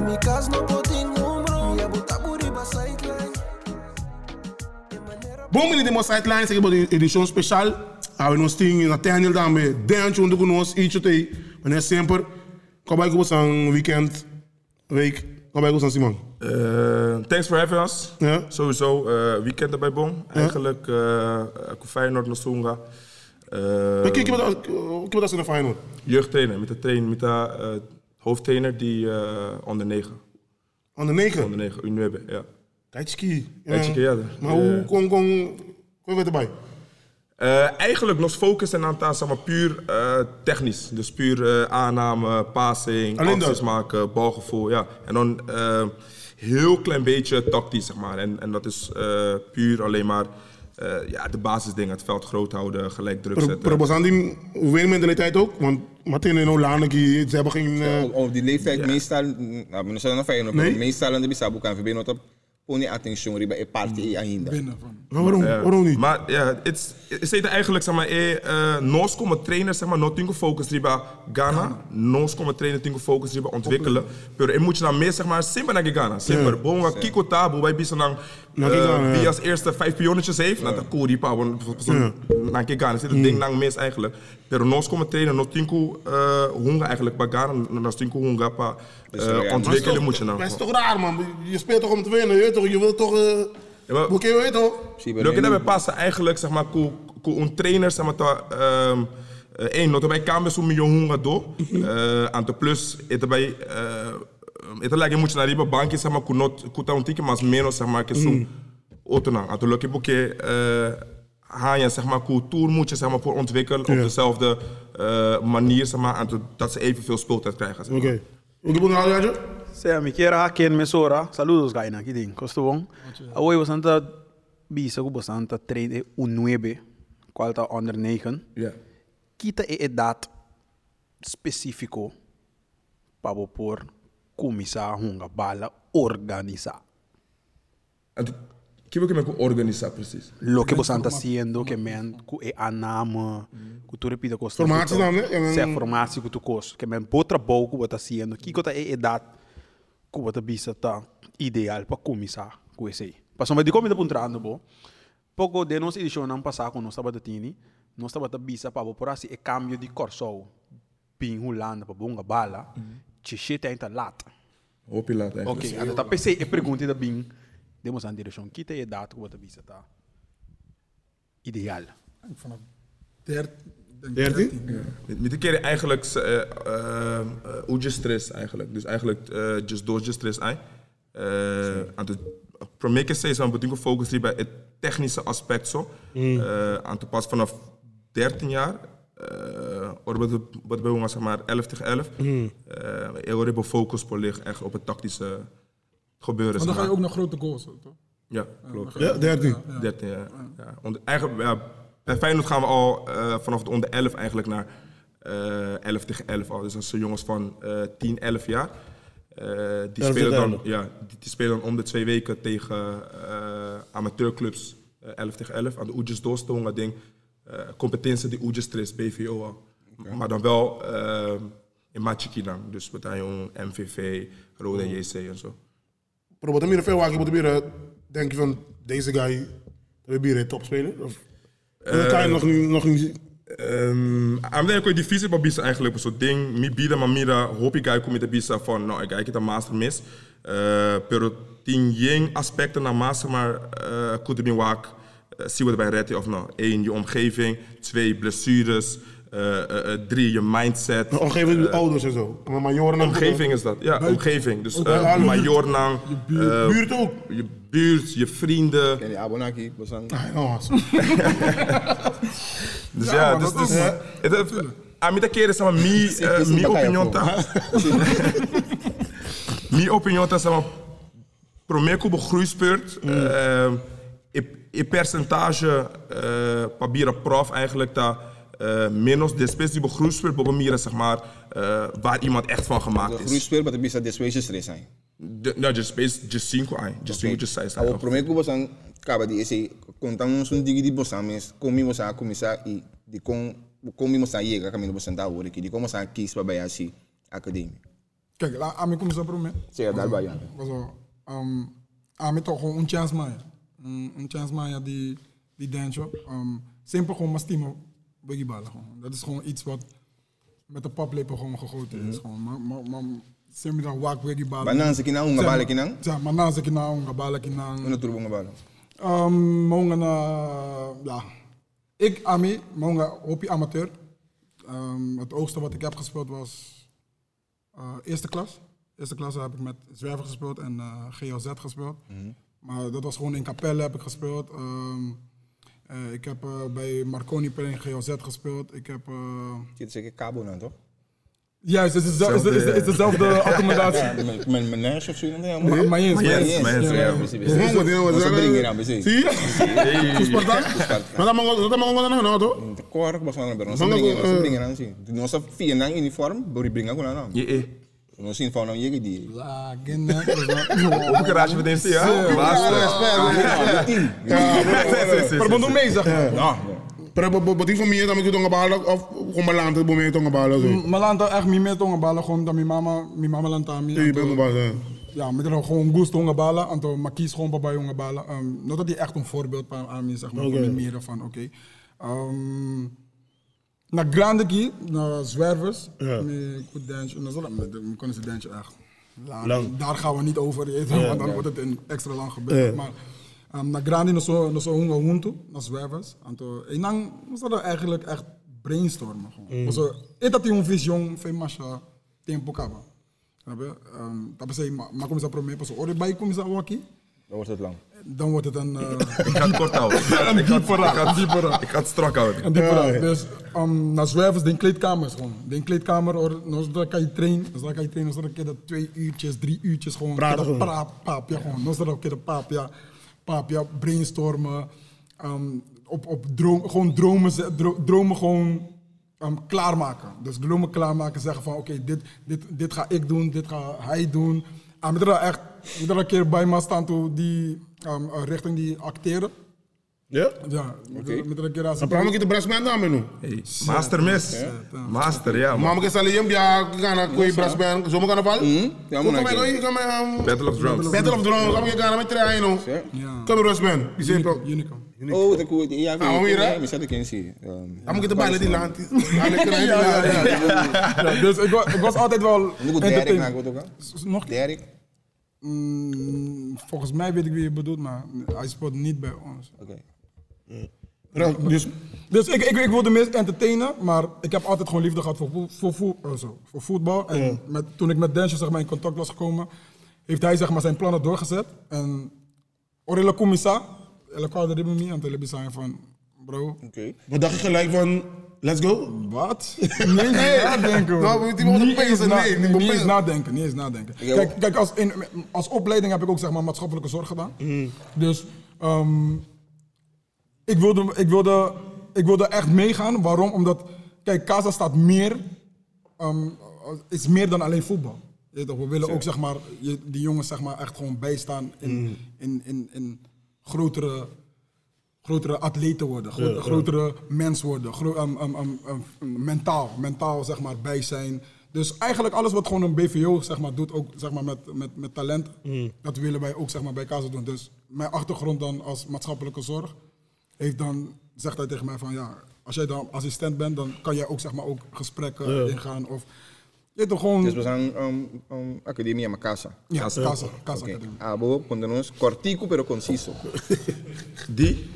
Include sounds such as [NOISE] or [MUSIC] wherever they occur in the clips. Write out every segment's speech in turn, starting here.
In mi cas no botin umbro. Ya buta buri ba sideline. Bom, meneer de Mos Sideline, zeg maar de edition special. Hou we nog sting in Nathaniel daarmee. Dentje onder ons, ietsje te. Meneer Semper. Kom bij ons aan weekend, week. Kom bij ons aan Simon. Uh, thanks for having us. Ja. Sowieso, uh, weekend erbij Bon. Eigenlijk, uh, Feyenoord naar Songa. Maar kijk, ik heb dat in de Feyenoord. Jeugdtrainer, met de, trainer, met de uh, hoofdtrainer die uh, onder 9. Onder 9? Onder 9, Unuebe, ja. Tijdje Tijdje, ja. Maar hoe kon, kon, kon je erbij? Uh, eigenlijk nog focus en aantal zeg maar, puur uh, technisch. Dus puur uh, aanname, passing, acties maken, balgevoel. Ja. En dan heel klein beetje tactisch, zeg maar. En, en dat is puur alleen maar ja, de basisdingen. Het veld groot houden, gelijk druk zetten. Probos die mentaliteit ook? Want Martin en Olane, ze hebben geen... Ja, op die leeftijd ja. meestal... Nou, we zijn nog fijn, nee? meestal aan de Bisabu kan verbinding op poni attention riba e party e ainda. Waarom, uh, waarom niet? Maar ja, het is eigenlijk zeg maar e uh, nos komen trainer zeg maar no tingo focus riba Ghana, nos komen trainer tingo focus riba ontwikkelen. Pero e moet je dan meer zeg maar simper naar Ghana, simper. Bon wa kiko tabu bij bisa nang wie als eerste vijf pionnetjes heeft, na de cool riba want naar Ghana zit het ding nang mis eigenlijk. Pero nos komen trainer no tingo hunga eigenlijk bij Ghana, no tingo hunga pa uh, ontwikkelen moet je nou. Maar het is toch raar man, je speelt toch om te winnen, je weet toch, je wilt toch... Uh, Hoe je weet toch? Leuk dat we passen eigenlijk, zeg maar, hoe een trainer, zeg maar, ta, um, één, dat bij kamers een miljoen honger door. [LAUGHS] En te plus, het bij, het lijkt moet je naar die bankje, zeg maar, kunot, kuta un tiki, maar menos, zeg maar, kesu, otona. En te lukken boekje, ga je, zeg maar, cultuur moet je, zeg maar, voor ontwikkelen op dezelfde manier, zeg maar, en dat ze evenveel speeltijd krijgen. Oké. Que você acha? Sea, me quiera aqui en Mesora. Saludos, Gaina, aqui tem. Costo bom. Hoje você está bisa que você está treine o 9, qual está onder 9. Ja. Kita e edad específico para por começar a bala organizar. que que me organizar precies? Lo que você está haciendo, que men ku e anama, que tu repita coisa. Formatie dan, né? Se formatie que tu coisa, que men bom que você haciendo, que que é edad que você bisa tá ideal para começar com esse. Passou mas de como de puntrando bo. Pouco de nossa edição não passar com nós estava tini, nós estava bisa para por assim é cambio de corso. Pin para bonga bala, te chita ainda lata. O pilata. Ok, então tá pensei e pergunta da bing. demos aan direção que tem dado que você visa tá ideal. Vanaf 13. 13? Met een keer eigenlijk uh, uh, uh, stress eigenlijk. Dus eigenlijk uh, just door je stress aan. Aan het probeer steeds aan bedoel focus bij het technische aspect zo. Mm. Uh, aan te pas vanaf 13 jaar. Uh, wat ons zeg maar 11 tegen 11. Mm. Uh, heel erg focus op ligt echt op het tactische gebeuren. Maar dan ga je ook naar grote goals, toch? Ja, klopt. Ja, 13. Ja, 13, ja. ja. Onder, eigenlijk, ja, bij Feyenoord gaan we al uh, vanaf het onder 11 eigenlijk naar uh, 11 tegen 11 al. Dus dat zijn jongens van uh, 10, 11 jaar. Uh, die, spelen dan, ja, die, die, spelen dan om de twee weken tegen amateurclubs 11 tegen 11. Aan de Oedjes doorstongen ding. Competentie die Oedjes Tris, BVO al. Okay. Maar dan wel in Machiki dan. Dus betaillon, MVV, Rode oh. JC en zo. Wat meer veel waar je moet denk je van deze guy, we hier topspeler? Of uh, kan je nog, nog niet Um, aan de ene divisie maar bisa eigenlijk een soort ding. Mi bida maar mira hoop ik ga met de bisa van nou ik heb een master mis. Uh, pero tien jeng aspecten naar master maar uh, kunt je waak zien we bij redden of nou één je omgeving, twee blessures. Uh, uh, drie, je mindset. Omgeving, uh, ouders en zo. Maar majornang. Omgeving is dat, ja, Buiten. omgeving. Dus uh, majornang. Je buurt, buurt ook. Je buurt, je vrienden. Ken je Abonaki, Bosang? [LAUGHS] dus ja, dus. dus a mí te quiere sama mi mi opinión ta. Mi opinión ta sama promeco begroeispeurt. E percentage pabira prof eigenlijk ta uh, menos después die begroeispeelt bij Mira, zeg maar, uh, waar iemand echt van gemaakt is. Begroeispeelt, maar de bisa después is er zijn. Ja, just space, just cinco just cinco, just seis. Abo prometo que você acaba de esse contamos um digi de você mas como você a começar e de com como você chega caminho você tá agora que de como você quis para bem assim academia. Kijk, la, a mí como se prome. Zeg daar bij Jan. Also, um, a mí toch gewoon een chance maya. Um, een chance maya die, die dance. Um, simpel gewoon stimo boogie ballen gewoon. Dat is gewoon iets wat met de paplepel gewoon gegoten is. Gewoon. Maar, maar, maar, simpel dan wak boogie ballen. Banan sa kinang, unga kinang. Ja, na sa kinang, unga bala kinang. Ano turbo nga bala? Um, mga na, ja. Ik, Ami, mga hoopje amateur. Um, het hoogste wat ik heb gespeeld was uh, eerste klas. Eerste klas heb ik met Zwerver gespeeld en uh, GLZ gespeeld. Maar dat was gewoon in Capelle heb ik gespeeld. Um, uh, ik heb uh, bij Marconi per in GLZ gespeeld. Ik heb... Uh, Zit zeker kabo dan toch? juist, het is, dezelfde- is, is, is, is dezelfde accommodatie. Met mijn mijn neus of zo? dan? Maar maar eens, maar Yes, eens. maar yes, Ja, wat die nou aan. Zie je? Voor Sparta? Maar dat mag dat mag gewoon nou, toch? De kork was van Mas Mga- bring eh, bring aan zien. Nós vier nang uniform, bori na. Je eh. Nós sin van je die. La, wel- Op een garage meteen zie je. Maar moet nog mee, zeg maar. Ja. Pero dan moet je toch balen of maar bo mee toch balen zo. Malanta echt mi met tonga bala gewoon dat mi mama mi mama lanta mi. Je bent balen. Ja, met er gewoon gusto tonga bala, anto makis gewoon bij jonge bala. Um, not dat hij echt een voorbeeld van aan mij zeg maar, Oké. okay. meer van oké. Ehm, na grande ki, na zwervers, Ja. goed dance, na zo dat me kunnen ze dance echt. Lang. Lang. Daar gaan we niet over, wel, want dan wordt het een extra lang gebeuren. Maar um, na grande no zo no zo huntu, na zwervers, anto en dan was dat eigenlijk echt brainstormen gewoon. Mm. Het dat die een vision van masha tempo kaba. Snap je? Um, dat betekent, maar maar kom eens op probeer pas ore bij Dan wordt het lang. Dan wordt het een uh, [LAUGHS] Ik ga het kort houden. Ik [LAUGHS] ga- een ik ga ik ga het- diepere. Ik ga het strak houden. En die Ja, verhaal. ja. Dus um, naar zwervers, de kleedkamers gewoon. De kleedkamer, or, nou, dan kan je trainen. Dus dan kan je trainen, dan kan je dat twee uurtjes, drie uurtjes gewoon. Praten. Praat, paap, ja, gewoon. Dan ook de paap, ja. Paap, ja, brainstormen. Um, op, op droom, gewoon dromen, dromen gewoon um, klaarmaken. Dus dromen klaarmaken, zeggen van oké, dit, dit, dit ga ik doen, dit ga hij doen. En met er echt, met er een keer bij me staan toe die um, uh, richting die acteren. Ja? Ja, praat ik de brasman dan menu. Hey, Master mis. Master, ja man. Maar ik zal je ja gaan koi brasman zo kan val. Ja, Kom man. maar oké. kom kom maar. Battle of Drums. Battle of Drums, kom je gaan met trainen no. Je ziet Unicum, ook. Unicum. Oh, dat koe. Ja? Misschien dat ik eens zie. Dan moet de bijlen die land. Dus ik, wa- ik was altijd wel Derek. S- Nog? Derek. Mm, volgens mij weet ik wie je bedoelt, maar hij speelt niet bij ons. Oké. Dus Dus ik, ik, ik wilde meest entertainen, maar ik heb altijd gewoon liefde gehad voor, voor, voor, oh, zo, voor voetbal. En met, toen ik met Densje zeg maar, in contact was gekomen, heeft hij zeg maar, zijn plannen doorgezet. En Orella Commissa, ele kwam er me aan zijn van, bro, Oké. wat dacht je gelijk van let's go? Wat? Nee, niet [LAUGHS] nadenken. hoor. Nou, mogen niet, eens na- nee, niet eens nadenken. Niet eens nadenken. Kijk, kijk als, in, als opleiding heb ik ook zeg maar, maatschappelijke zorg gedaan. Dus ehm, ik, wilde, ik, wilde, ik wilde echt meegaan. Waarom? Omdat, kijk, Casa staat meer, ehm, is meer dan alleen voetbal. We willen ook zeg maar, die jongens zeg maar, echt gewoon bijstaan in, in, in, in grotere grotere atleten worden, gro- grotere mens worden, gro- um, mentaal, mentaal zeg maar bij zijn. Dus eigenlijk alles wat gewoon een BVO zeg maar, doet, ook zeg maar, met, met, met talent, dat willen wij ook zeg maar, bij Casa doen. Dus mijn achtergrond dan als maatschappelijke zorg, heeft dan, zegt hij tegen mij van ja, als jij dan assistent bent, dan kan jij ook zeg maar ook gesprekken ingaan of je toch gewoon Dus we zijn um, um, Academia Macasa. ja, Casa, Casa, Oké. Academie. Abo, pondernos, cortico pero conciso. [LAUGHS] Die?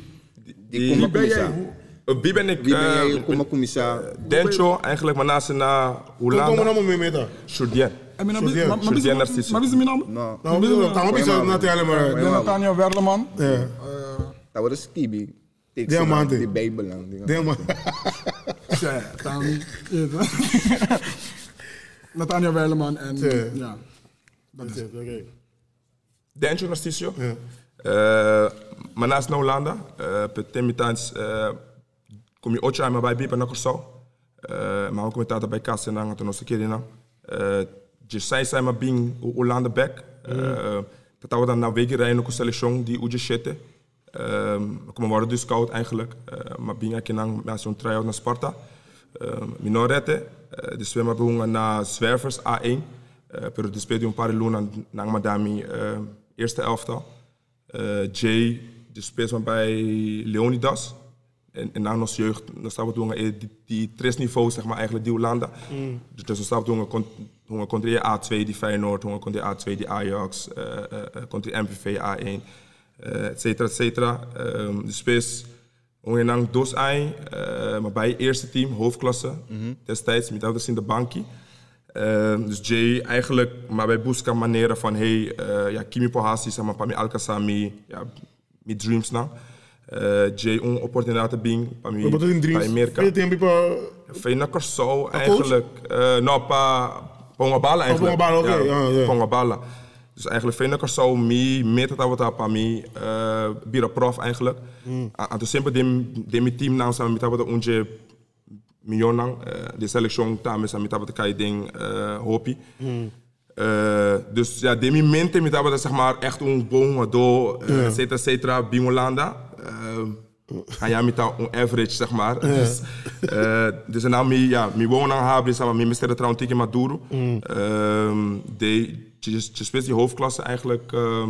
Die kuma ben jij? Eh, Wie ben ik? Wie ben Eh, jij? Kumisa. Dencho, eigenlijk, maar naast na Kom kom Hollanda. nou mee met dat. Jourdain. En mijn naam Sorry, is- maar- maar wie is- Sorry, Narciso. maar wie is mijn naam? No. Nou, halen maar. Ik ben Nathaniel Werleman. Ja. Dat wordt skibi. Diamanten. De Bijbel. lang. Die- Nee man. [LAUGHS] Ja, Tami. [LAUGHS] Nathaniel Weileman en Ja. Dat is het. Oké. Dencho Narciso. Ja. Eh, maar naast na Hollanda, eh, per temitans, eh, kom je ocho aan bij Bipa na Curaçao. Eh, maar ook met dat bij Kassa en in. Eh, je zei zijn maar bing Hollanda back. Eh, dat we dan naar wegen rijden ook een selectie die uje shitten. Eh, we komen worden dus koud eigenlijk. Eh, maar bing ik dan met zo'n try-out naar Sparta. Uh, minorette, uh, de zwemmer behoren naar Zwervers A1. Uh, pero die speelde een paar luna naar Madami uh, eerste elftal. Uh, Jay, die speelt maar bij Leonidas. En, en na ons jeugd, dan staan we doen die, die tres niveau, zeg maar, eigenlijk die Hollanda. Mm. Dus dan staan we doen die A2 die Feyenoord, kon die A2 die Ajax, uh, uh, die MVV A1, uh, et cetera, et cetera. Um, dus speelt ongeveer dos ai, uh, maar bij eerste team, hoofdklasse, mm -hmm. destijds, met ouders in de bankie. Uh, dus Jay eigenlijk, maar bij Busca manieren van hey, uh, ja, Kimi Pohasi, zeg maar, Pami Alkasami, ja, met dreams nou. Uh, Jay een opportunidade bing, Pami, Wat in dreams? bij Amerika. Veel tempo pa... Fena Corso eigenlijk, uh, nou, pa Pongabala eigenlijk. Pongabala, oké, ja, ja. Pongabala. Dus eigenlijk Fena Corso, mi, met dat wat Pami, uh, Bira Prof eigenlijk. Mm. En toen simpel dem team nou samen met wat onze miljoen lang. Uh, de selectie tamen sa mita wat kai ding hopi. Mm. Uh, dus ja, de momenten met dat zeg maar echt een boom do, et cetera, et cetera, Bingolanda. Uh, en ja, met een average zeg maar. Dus, uh, dus nou mi ja, mi wonen aan hebben, zeg maar, mi mister trouwens tegen Maduro. Mm. Uh, de, je speelt die hoofdklasse eigenlijk uh,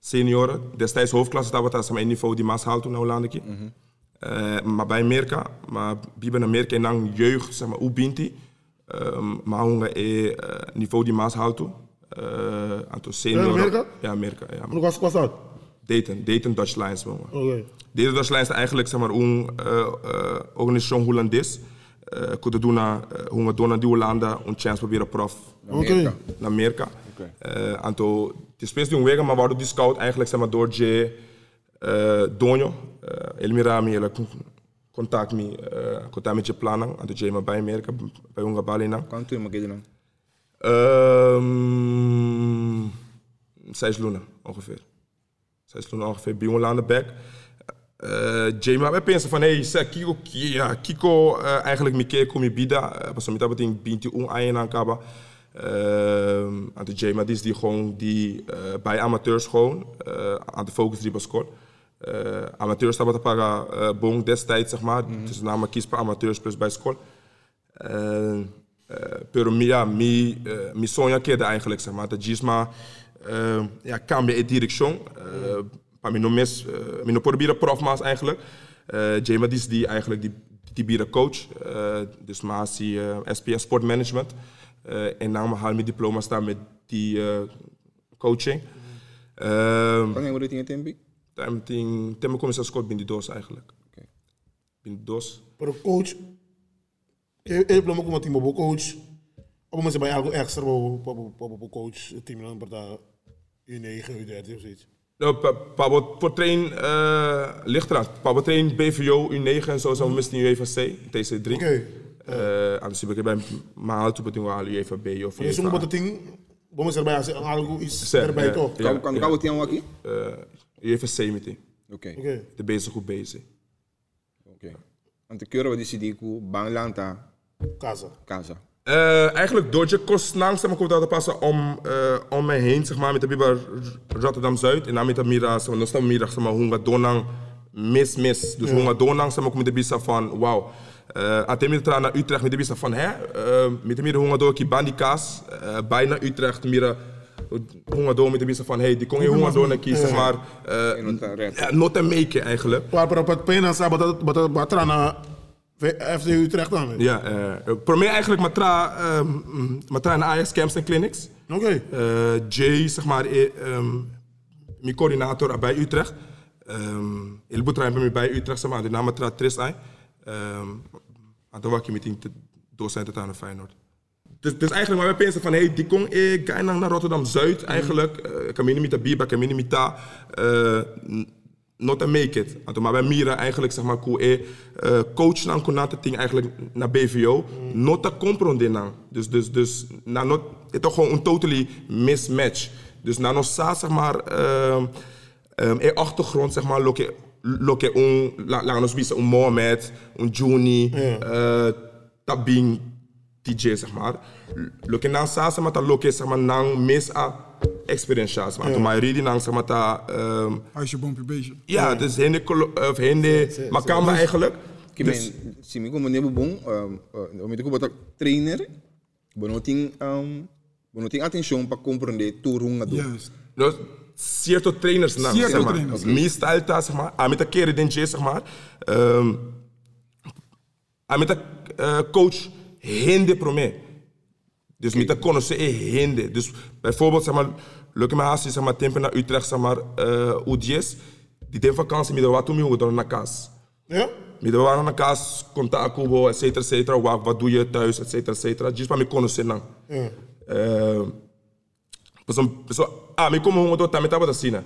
senioren. Destijds hoofdklasse dat we dat zijn niveau die maas haalt toen naar Hollande. Mm -hmm. Uh, maar bij Amerika, maar bij Amerika en dan jeugd, zeg maar, hoe bent die? Um, maar hoe uh, niveau die maas houdt toe. Uh, aantal senior. Ja, Amerika? Ja, Amerika. Ja. Hoe was, was dat? Dayton, Dayton Dutch Lions. Oké. Okay. Dayton Dutch Lions is eigenlijk zeg maar een uh, uh, organisatie Hollandes. Uh, kunnen doen naar hoe we doen die Hollanda een chance proberen prof. Naar Amerika. Okay. Aantal, die speelt die wegen, maar waardoor die scout eigenlijk zeg maar door J. Uh, Donio, uh, Elmirami, ele contact me, uh, contact met je plannen, aan de Jema bij Amerika, bij Unga Balina. Quanto tempo que não? Um, zes luna ongeveer. Zes luna ongeveer, bij Hollande back. Uh, Jema, wij pensen van, hey, zeg, Kiko, ja, Kiko, eigenlijk mi keer kom je bida, pas om dat betekent binti un ayen aan kaba. Uh, aan de Jema, die is gewoon die uh, bij amateurs gewoon, uh, aan de focus die score. Uh, amateurs dat wat paga uh, bong destijds zeg maar. Mm. Dus namelijk kies per amateurs plus bij school. Uh, pero ja, mi, uh, mi sonja eigenlijk zeg maar. Dat Gisma uh, ja, kan bij direction. Uh, pa mi no mes, uh, profmaas eigenlijk. Uh, Jema die is die eigenlijk die, die bieren coach. Dus maas die uh, SPS Sport Management. Uh, en dan haal mi diploma staan met die uh, coaching. Kan je wat in tempi? Tem tem tem como essa escola bem dos eigenlijk. Okay. Bem dos. Pero coach, ele diploma como time bo coach. Of mensen bij algo extra bo bo bo coach team dan para U9, U13 of zoiets. Nou, voor train uh, ligt eraan. Pabo train BVO U9 en zo zo misschien UEVC TC3. Oké. Okay. Uh, anders heb ik bij maar toen bedoel ik UEVB of. Dus sommige ding, vamos erbij als algo is erbij toch. Kan kan kan het jou aqui? UFC meteen. Oké. Oké. De bezig goed bezig. Oké. Want de keuren wat is die ku Banglanta Casa. casa. Uh, eigenlijk door je kost langs maar komt dat passen om, uh, om mij heen, zeg maar, met de Biber Rotterdam Zuid. En dan met de Mira, zeg maar, dan staan we middag, zeg maar, hoe gaat donang mis, mis. Dus hoe gaat donang, zeg maar, met de bisa van, wauw. Uh, aan de naar Utrecht met de bisa van, hè, uh, met de middag hoe gaat door, die bandikaas, uh, bijna Utrecht, mira honger door met de mensen van hey, die kon je honger door naar kiezen, maar uh, not a make eigenlijk. Maar op het pena sa dat dat trana FC Utrecht dan. Ja, uh, probeer eigenlijk matra um, matra naar Ajax Camps en Clinics. Oké. Jay zeg maar um, mijn coördinator bij Utrecht. Um, heel veel bij Utrecht zeg maar, de naam matra Tris. Um, en toen was ik met die docenten aan de Feyenoord. Dus, dus eigenlijk maar wij pensen van, hey, die kon ik ga naar Rotterdam Zuid eigenlijk. Kamini met de Biba, Kamini met de not to make it. En toen maar bij Mira eigenlijk zeg maar cool, eh, coach dan kon dat ding eigenlijk naar BVO, mm. not te comprenderen. Dus dus dus na not het toch gewoon een totally mismatch. Dus na nog zeg maar um, um, achtergrond zeg maar loke loke un la la nos bisa un Mohamed, un Juni, yeah. uh, tabing DJ zeg maar. Loke na sa zeg maar ta loke zeg maar nang mis a experience maar yeah. maar reading nang zeg maar ta um, Als je bompje bezig. Ja, dus hende of hende makamba eigenlijk. Dus si mi como nebo bom, um, uh, mi ko bota trainer, bonoting um para compreender tudo um do. Juist. Dus certo trainers na, Certo zeg maar. trainers. Meestal tá, zeg maar, aan met de keren den zeg maar. Um, aan met de uh, coach hinde pro me. Dus met de connoisseur e hinde. Dus bijvoorbeeld zeg maar, lukt me haast zeg maar tempo naar Utrecht zeg maar uh, UDS. Die tem vakantie met de wat doen we dan naar kas. Ja? Met de waren naar kas, contact kubo, et cetera, et cetera. Wat, wat doe je thuis, et cetera, et cetera. Just para me conhecer não. Uh, Pessoal, pessoal, ah, me como um outro também estava assim, né?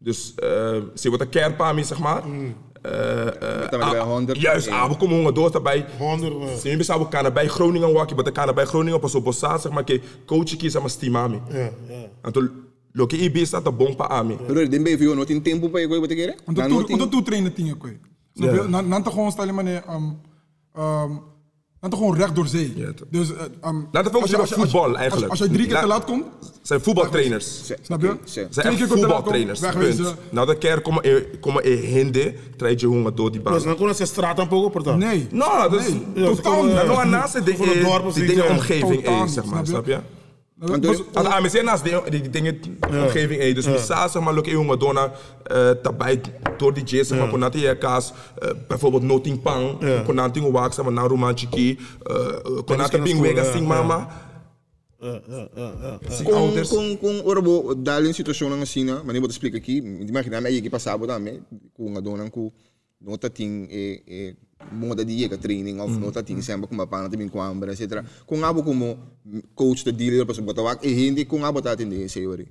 Dus uh, se você quer para mim, zeg maar. Uh, Dan ben je bij 100. Juist, ah, we komen een door daarbij. 100, ja. Ze hebben samen kan bij Groningen wakken, maar kan bij Groningen pas op bossa, zeg maar, coach kies ama stimami. Ja, ja. En toen lo que ibi staat de bom pa ami. Pero den ben je não tem tempo para eu botar querer. Want dat toe dat trainen dingen kwijt. Snap je? Na na te gewoon stellen meneer um um na te gewoon recht door zee. Ja, toch. Dus uh, um, Laten we focussen als je- op als je- voetbal, als- eigenlijk. Als, je drie keer te La- laat komt, Zijn voetbaltrainers. snap je? Ze Zijn echt voetbaltrainers. Punt. Nou, de keer komen komen e hinde, traai je hongen door die baan. Dus dan kon je straat aan pogen, porta. Nee. Nou, dat is... Nee, Ja, ze totaal niet. eh, Nou, naast de dingen, omgeving, eh, zeg maar, snap je? Je? Want Dus- Als aan zijn naast die, die dingen omgeving eh, dus misa zeg maar lukken jongen dona eh tabij door die jazz zeg maar konati je kaas eh, bijvoorbeeld noting pang konati wax zeg maar na romanchiki konati kunnen pingwega sing mama. Ouders. com, com orbo, dali em situação assim, né? Mas nem vou te explicar aqui. Imagina, aí que passava também, a dona, com nota tem e e moda de chega training of nota tem sempre com uma pana também com ambra, etc. Com abo como coach de dealer, para botar wak e hindi com abo atender esse ori.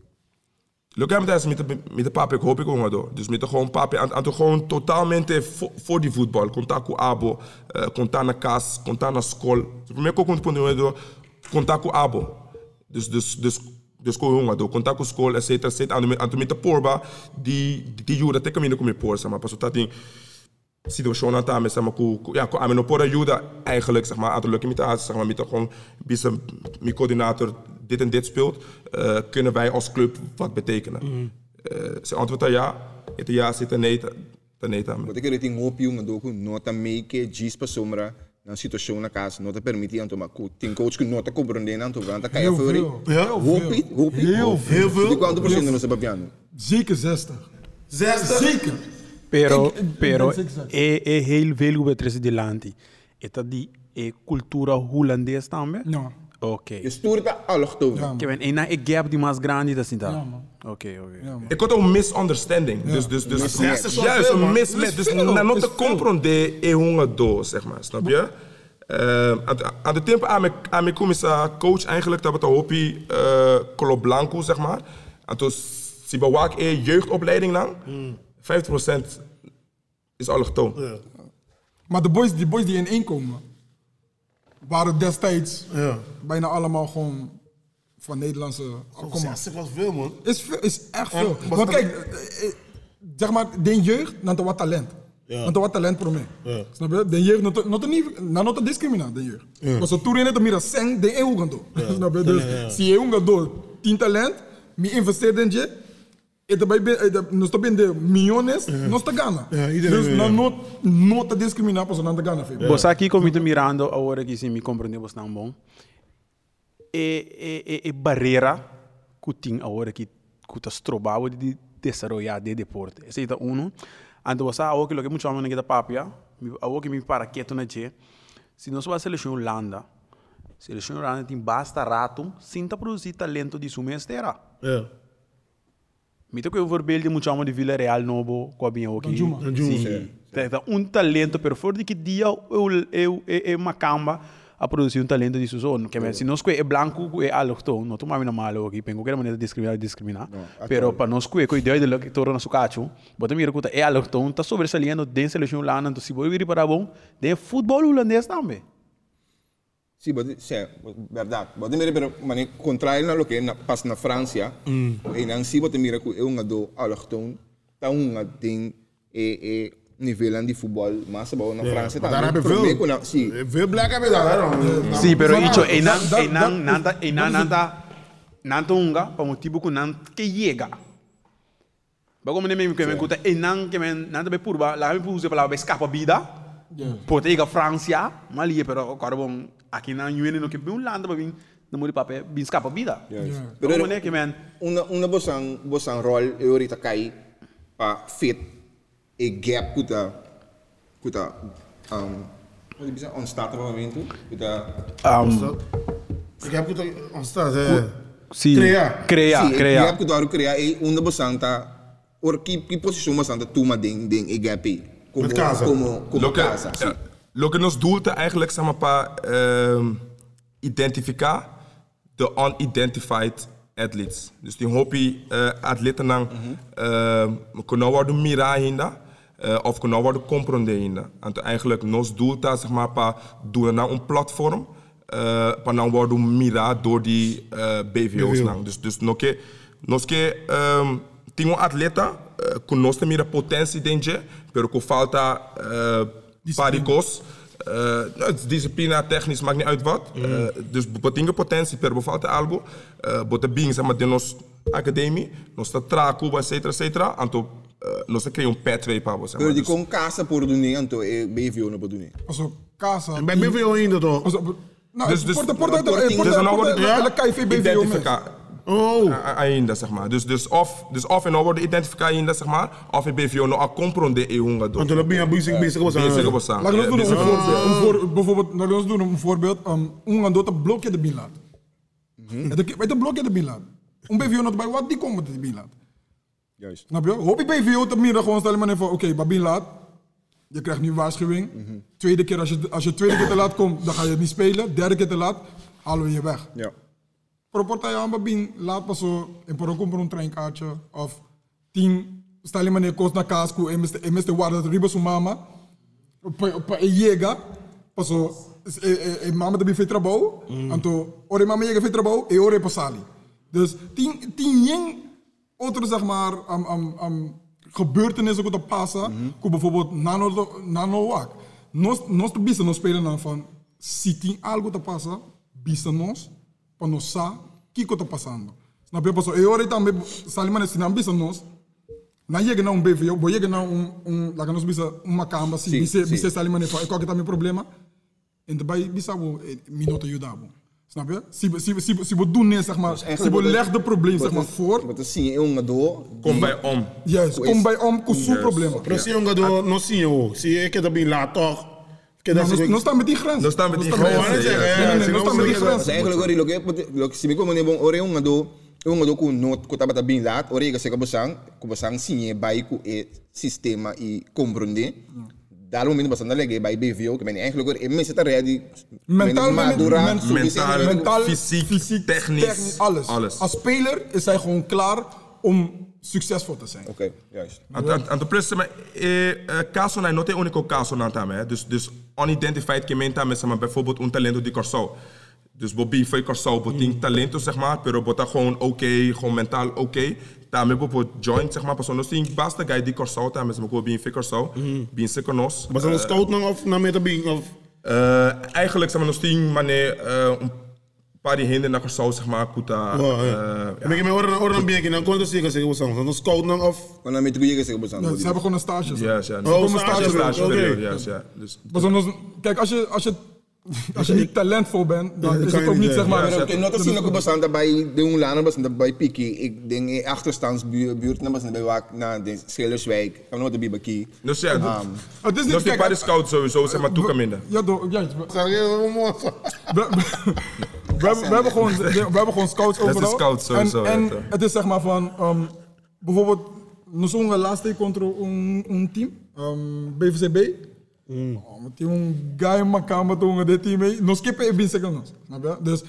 Lukken hem thuis met de, met de papi, ik hoop ik gewoon door. Dus met de gewoon papi, en, en gewoon totalmente voor, voor die voetbal. Contact abo, uh, contact na casa, contact na school. Dus conto door, contact com abo. Dus, dus, dus, dus com jongen door, contact school, et cetera, et cetera. En toen- en toen met de porba, die, die jura, teka mino com por, zeg maar. Pas dat ding, aan tafel, zeg maar, ku, ku- ja, ku amen op ajuda eigenlijk, zeg maar, aan de lukken met de zeg maar, met de gewoon, bis een mijn coördinator dit en dit speelt, eh, kunnen wij als club wat betekenen. Eh, ze antwoordt ja, het ja zit er nee, te nee aan. Que tem hope um do com nota make gis para sombra na situação na casa, nota permite anto mas tem coach que nota compreender anto vanta cai Heel fora. veel. Ja? Hope, hope. Heel Heel veel. De quanto por cento não se papiano? zeker 60. 60? Zeker. Pero, Ik- ik pero ben é, é heel veel hoe betreft de é cultura holandesa também? Não. Ok. Je stuurt para allochtoon. Ja, Que ben ena é gap die mais grande da cidade. Ja, man. Ok, ok. Ja, man. Ik had een misunderstanding. Dus, dus, dus, Mismatch. juist, juist, een mismatch. Is Dus veel, na not is te veel. comprender e hongen do, zeg maar, snap je? Uh, aan, aan de tempo aan mijn, aan mijn commissaris coach eigenlijk, dat we te hopi uh, Colo Blanco, zeg maar. En toen zie je waak e jeugdopleiding dan, 50% is allochtoon. Ja. Maar de boys, die boys die in één komen, waren destijds Ja. bijna allemaal gewoon van Nederlandse afkomst. 60 was veel, man. Is, veel- is echt En veel. was Want dat- kijk, eh, eh, zeg maar, de jeugd, dan wat talent. Ja. Dan wat talent voor mij. Ja. Snap je? De jeugd, not, not, niet, nou, not discrimina, de jeugd. Ja. Maar zo toen in het meer seng, de eeuw gaan doen. [LAUGHS] Snap je? Dus, zie je gaan doen, tien talent, mi investeert in je, het bij nos stop in de miljones, nos te gana. Ja, iedereen Dus wil, nou ja. not, not te discrimina, pas dan te gana. veel. Você aqui comigo mirando a hora que se me compreender você não bom. É é é barreira que tem a hora que que tá estrobado de desarrollar de deporte. Esse é um. Ando você a hora que lo que muito chamam que da papia, a hora que me para quieto na je. Se nós vai seleção Holanda, seleção Holanda tem basta rato, sinta produzir talento de sua mestera. Ja. Mito que eu voorbeeld muito chamam de Vila Real Novo, com a minha aqui. Danjuma, Sim. Tem um talento, pero for de que dia eu eu é uma camba a produzir um talento de zona. Que se nós é branco é allochtone, não tomamos na malo aqui, pengo que era maneira de discriminar, discriminar. Pero para nós que é ideia de que torna su cacho, bota mira que é allochtone, está sobresaliendo dentro da seleção holanda, então se você vir para bom, de futebol holandês também. Sim, but, sim, verdade. Pode mirar, pero mani contrário na lo que na pas na França, e não se pode mirar que é um do allochtoon, tá um tem e e nível de futebol, mas bom na França Maar tá. daar heb je veel. Sim. Veel black daar. Sim, pero não da- nada é não da- nada nada unga para motivo que não que chega. Bago me nem que me é não que me nada be purba, lá me puse para lá escapa vida. A França, mas ali pero bom aqui na União no que bem um lado para vir dan moet je papa bin scapa bida. Juist. Pero mo que man, una una bosang bosang rol e orita kai pa fit e gap kuta kuta um wat bisa on start op momento kuta um, Ik heb het al staan. eh. si Crea. crea, Sim, e crea. gap kuta ru crea e una bosang ta or ki ki position bosang ta tuma ding ding e gap como como como que, casa sim. Ja, lo que nos doelte eigenlijk, zeg maar, pa, ehm, identificar de unidentified athletes. Dus die hobby uh, atleten nang uh, kunnen worden mira hinda. Uh, of kunnen worden comprender hinda. En eigenlijk nos doelta, zeg maar, pa, doen nou een platform. Uh, pa nou worden mira door die uh, BVO's BVO. nang. Dus, dus nog ke, um, tingo atleta, uh, te mira potentie dentje, pero con falta uh, paricos. Uh, nou, technisch, maakt niet uit wat. Uh, dus betinge potentie per bevalte algo. Uh, bote bing, zeg maar, de nos academie, nos ta traco, et cetera, et cetera. Anto, uh, nos crea un pet 2 pabo, zeg Pero maar. di Dus, con casa por dune anto e BVO no por dune Also, casa. En bij BVO in dat toch? Also, nou, Dus- dus- porta, porta, dus- porta, dus porta, porta, KIV BVO mes. identifica- Oh. ainda, zeg maar. Dus, dus of, dus of en nou worden identifica ainda, zeg maar, of in BVO no a comprende e hunga do. Want toen ben je bezig bezig was Bezig aan. was aan. Laten we Ja, ons doen bezig een voorbeeld. Bijvoorbeeld, laten we ons doen een voorbeeld. Um, un andota blokje de bilat. Het het blokje de bilat. Un BVO not bij wat die komt met de bilat. juist Snap je? Hoop je BVO te midden gewoon stellen maar van oké, okay, bilat. Je krijgt nu waarschuwing. Tweede keer als je, als je tweede keer te laat komt, dan ga je het niet spelen. Derde keer te laat, halen we je weg. ja Proporta je aan babin, laat pas zo in poro compro een treinkaartje of tien, stel je maar neer kost naar kaasku en miste en miste waarde riba su mama. Pa pa llega, pas zo e e mama de bifetra bou, anto ore mama llega fetra bou e ore pasali. Dus tien tien jeng otro zeg maar am am am gebeurtenissen op passen, mm bijvoorbeeld nano nano wak. Nos nos te bisa nos spelen dan van tien algo te passa, bisa nos pa nos sa kiko te passando. Snap je? Paso, e ore tambe salimane sinam bisa nos. Na llega na um BVO, bo llega na um um la nos bisa uma camba si Sim, bisa sim. bisa salimane fa e qual que tá meu problema. En daarbij bisa wo minuto ajudabo. Snap je? Si si si si we doen nee, zeg maar, si we leg de probleem zeg maar voor. Wat zie je een do Kom bij om. Juist, kom bij om com su problema. Pero si un gado no zie je ook. Zie je, ik heb dat bij laat toch. Ik No, dat no, no staan met die grens. No staan met die No grens, met- ja. Nee, nee, nee, no staan met die Dat grens. is eigenlijk ori lo que lo que si me como ore un do un do ku not ku tabata bin lat ore ga se bosang ku sinye bai ku e sistema i comprende Daarom ben ik bastante legge bij BVO, que ben eigenlijk ook in mensen te ready. Mentaal, madura, Mentaal, Mentaal, fysiek, technisch, alles. alles. Als speler is hij gewoon klaar om succesvol te zijn. Oké, juist. En de plus, maar, eh, eh, caso na not é único caso na também, dus dus unidentified que menta mas maar bijvoorbeeld un talento de Corsau. Dus Bobby foi Corsau, botin talento zeg maar, pero bota gewoon oké, gewoon mentaal oké. Daarmee bijvoorbeeld joint zeg maar, persoon dus basta guy die Corsau também, maar gewoon bin foi Corsau, bin se conos. Was een scout nog of naar met de bing of? Eh, eigenlijk zeg maar nog steeds maar nee, eh, een paar die hinder naar Corsau zeg maar, kuta. Oh, eh, ja. Ben ik met oren oren ben ik dan kon het zeker zeggen was dan een scout nog of? Dan met gezegd bosang. Ja, ze hebben gewoon een stage. Ja, ja. Oh, Een stage stage, oké. periode, ja, ja. Dus zo'n- Kijk, als je, als je, als je niet talentvol bent, dan Ja, dat is het je ook niet zeg maar. Oké, not zien ook bosang daarbij de unlana bosang daarbij piki. Ik denk in achterstandsbuurt na bosang daarbij wak na de Schelerswijk. Kan nooit de baki. Dus ja, Het is Dus niet die kijk, paar scout sowieso, zeg maar, toeken minder. Ja, door, [LAUGHS] juist. We, we, we, hebben, we, hebben gewoon, we hebben gewoon scouts is overal. scouts sowieso, En, en ja, het is zeg maar van, ehm, bijvoorbeeld, nos un laatste contra un, un team, um, BVCB. Oh, maar die een guy makamba dit team mee, nos skippen in seconds. Snap je? Dus,